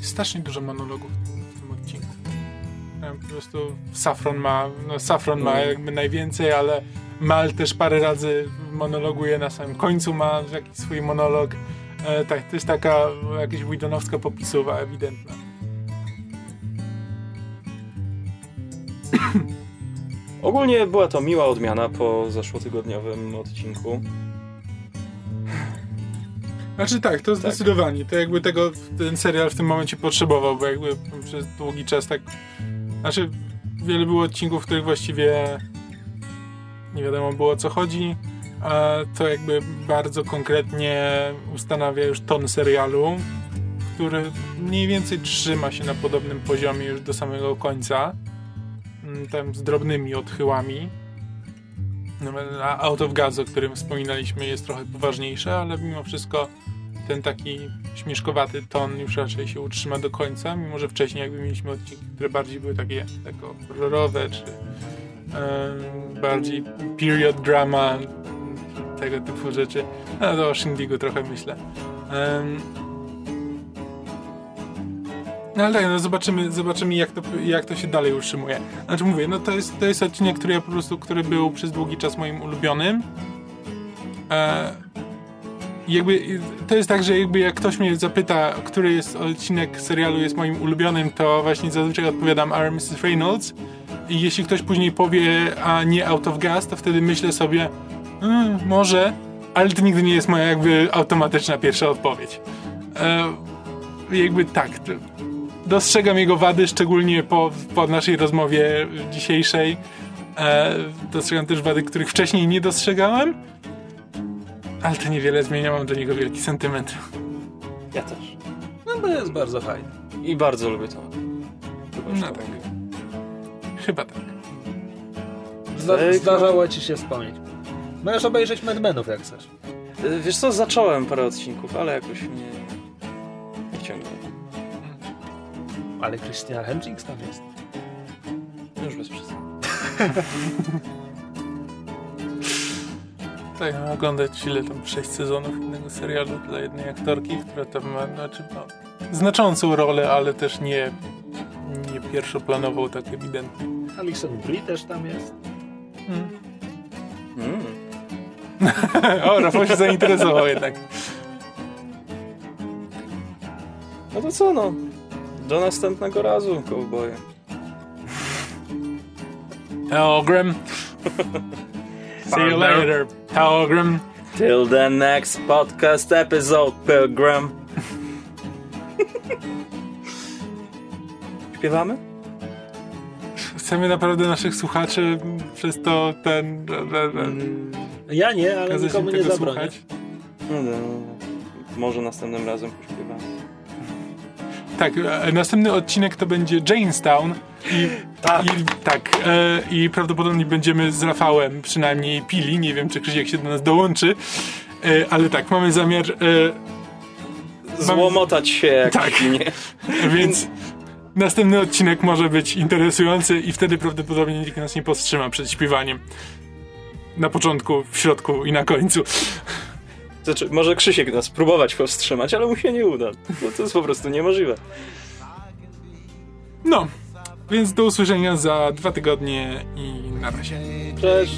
strasznie dużo monologów w tym, odcinku. Po prostu Safron ma, no Safron ma Mm. jakby najwięcej, ale Mal też parę razy monologuje na samym końcu, ma jakiś swój monolog. E, tak, to jest taka jakaś Widonowska popisowa ewidentna. Ogólnie była to miła odmiana po zeszłotygodniowym odcinku. Znaczy tak, to zdecydowanie. To jakby tego ten serial w tym momencie potrzebował, bo jakby przez długi czas tak. Znaczy, wiele było odcinków, w których właściwie nie wiadomo było o co chodzi, a to jakby bardzo konkretnie ustanawia już ton serialu, który mniej więcej trzyma się na podobnym poziomie już do samego końca. Mm, Tam z drobnymi odchyłami. No, A Out of Gas, o którym wspominaliśmy, jest trochę poważniejsze, ale mimo wszystko ten taki śmieszkowaty ton już raczej się utrzyma do końca, mimo że wcześniej jakby mieliśmy odcinki, które bardziej były takie tako horrorowe, czy bardziej period drama, tego typu rzeczy. No to o Shindigu trochę myślę. No ale tak, no zobaczymy, zobaczymy jak, to, jak to się dalej utrzymuje. Znaczy mówię, no to jest, to jest odcinek, który ja po prostu, który był przez długi czas moim ulubionym. E, jakby to jest tak, że jakby jak ktoś mnie zapyta, który jest odcinek serialu jest moim ulubionym, to właśnie zazwyczaj odpowiadam R. Mrs. Reynolds. I jeśli ktoś później powie, a nie Out of Gas, to wtedy myślę sobie, mm, może, ale to nigdy nie jest moja jakby automatyczna pierwsza odpowiedź. E, jakby tak, dostrzegam jego wady, szczególnie po, po naszej rozmowie dzisiejszej. E, dostrzegam też wady, których wcześniej nie dostrzegałem. Ale to niewiele zmienia, mam do niego wielki sentyment. Ja też. No to jest bardzo fajne. I bardzo lubię to. No tak. Chyba tak. Zda zdarzało ci się wspomnieć. Możesz obejrzeć Mad Menów jak chcesz. Y, Wiesz co, zacząłem parę odcinków, ale jakoś mnie nie ciągnie. Ale Christian Hendricks tam jest. Już bez przesady. Tak, mam oglądać ile tam sześć sezonów innego serialu dla jednej aktorki, która tam ma znaczy, no, znaczącą rolę, ale też nie, nie pierwszoplanową tak ewidentnie. Alison Brie też tam jest. Mm. Mm. o, Rafał się zainteresował jednak. No to co no? Do następnego razu, cowboye. Helgrim. See you later, Helgrim. Till the next podcast episode, Pilgrim. Śpiewamy? Chcemy naprawdę naszych słuchaczy przez to ten... Mm, Ja nie, ale nikomu nie tego zabronię. słuchać. no, no, może następnym razem pośpiewamy. Tak, e, następny odcinek to będzie Janestown i Tak. I, tak, e, i prawdopodobnie będziemy z Rafałem przynajmniej pili. Nie wiem, czy Krzysiek się do nas dołączy, e, ale tak, mamy zamiar. E, Złomotać się jak Tak. więc następny odcinek może być interesujący i wtedy prawdopodobnie nikt nas nie powstrzyma przed śpiewaniem. Na początku, w środku i na końcu. Znaczy, może Krzysiek nas próbować powstrzymać, ale mu się nie uda. Bo to jest po prostu niemożliwe. No, więc do usłyszenia za dwa tygodnie i na razie. Cześć.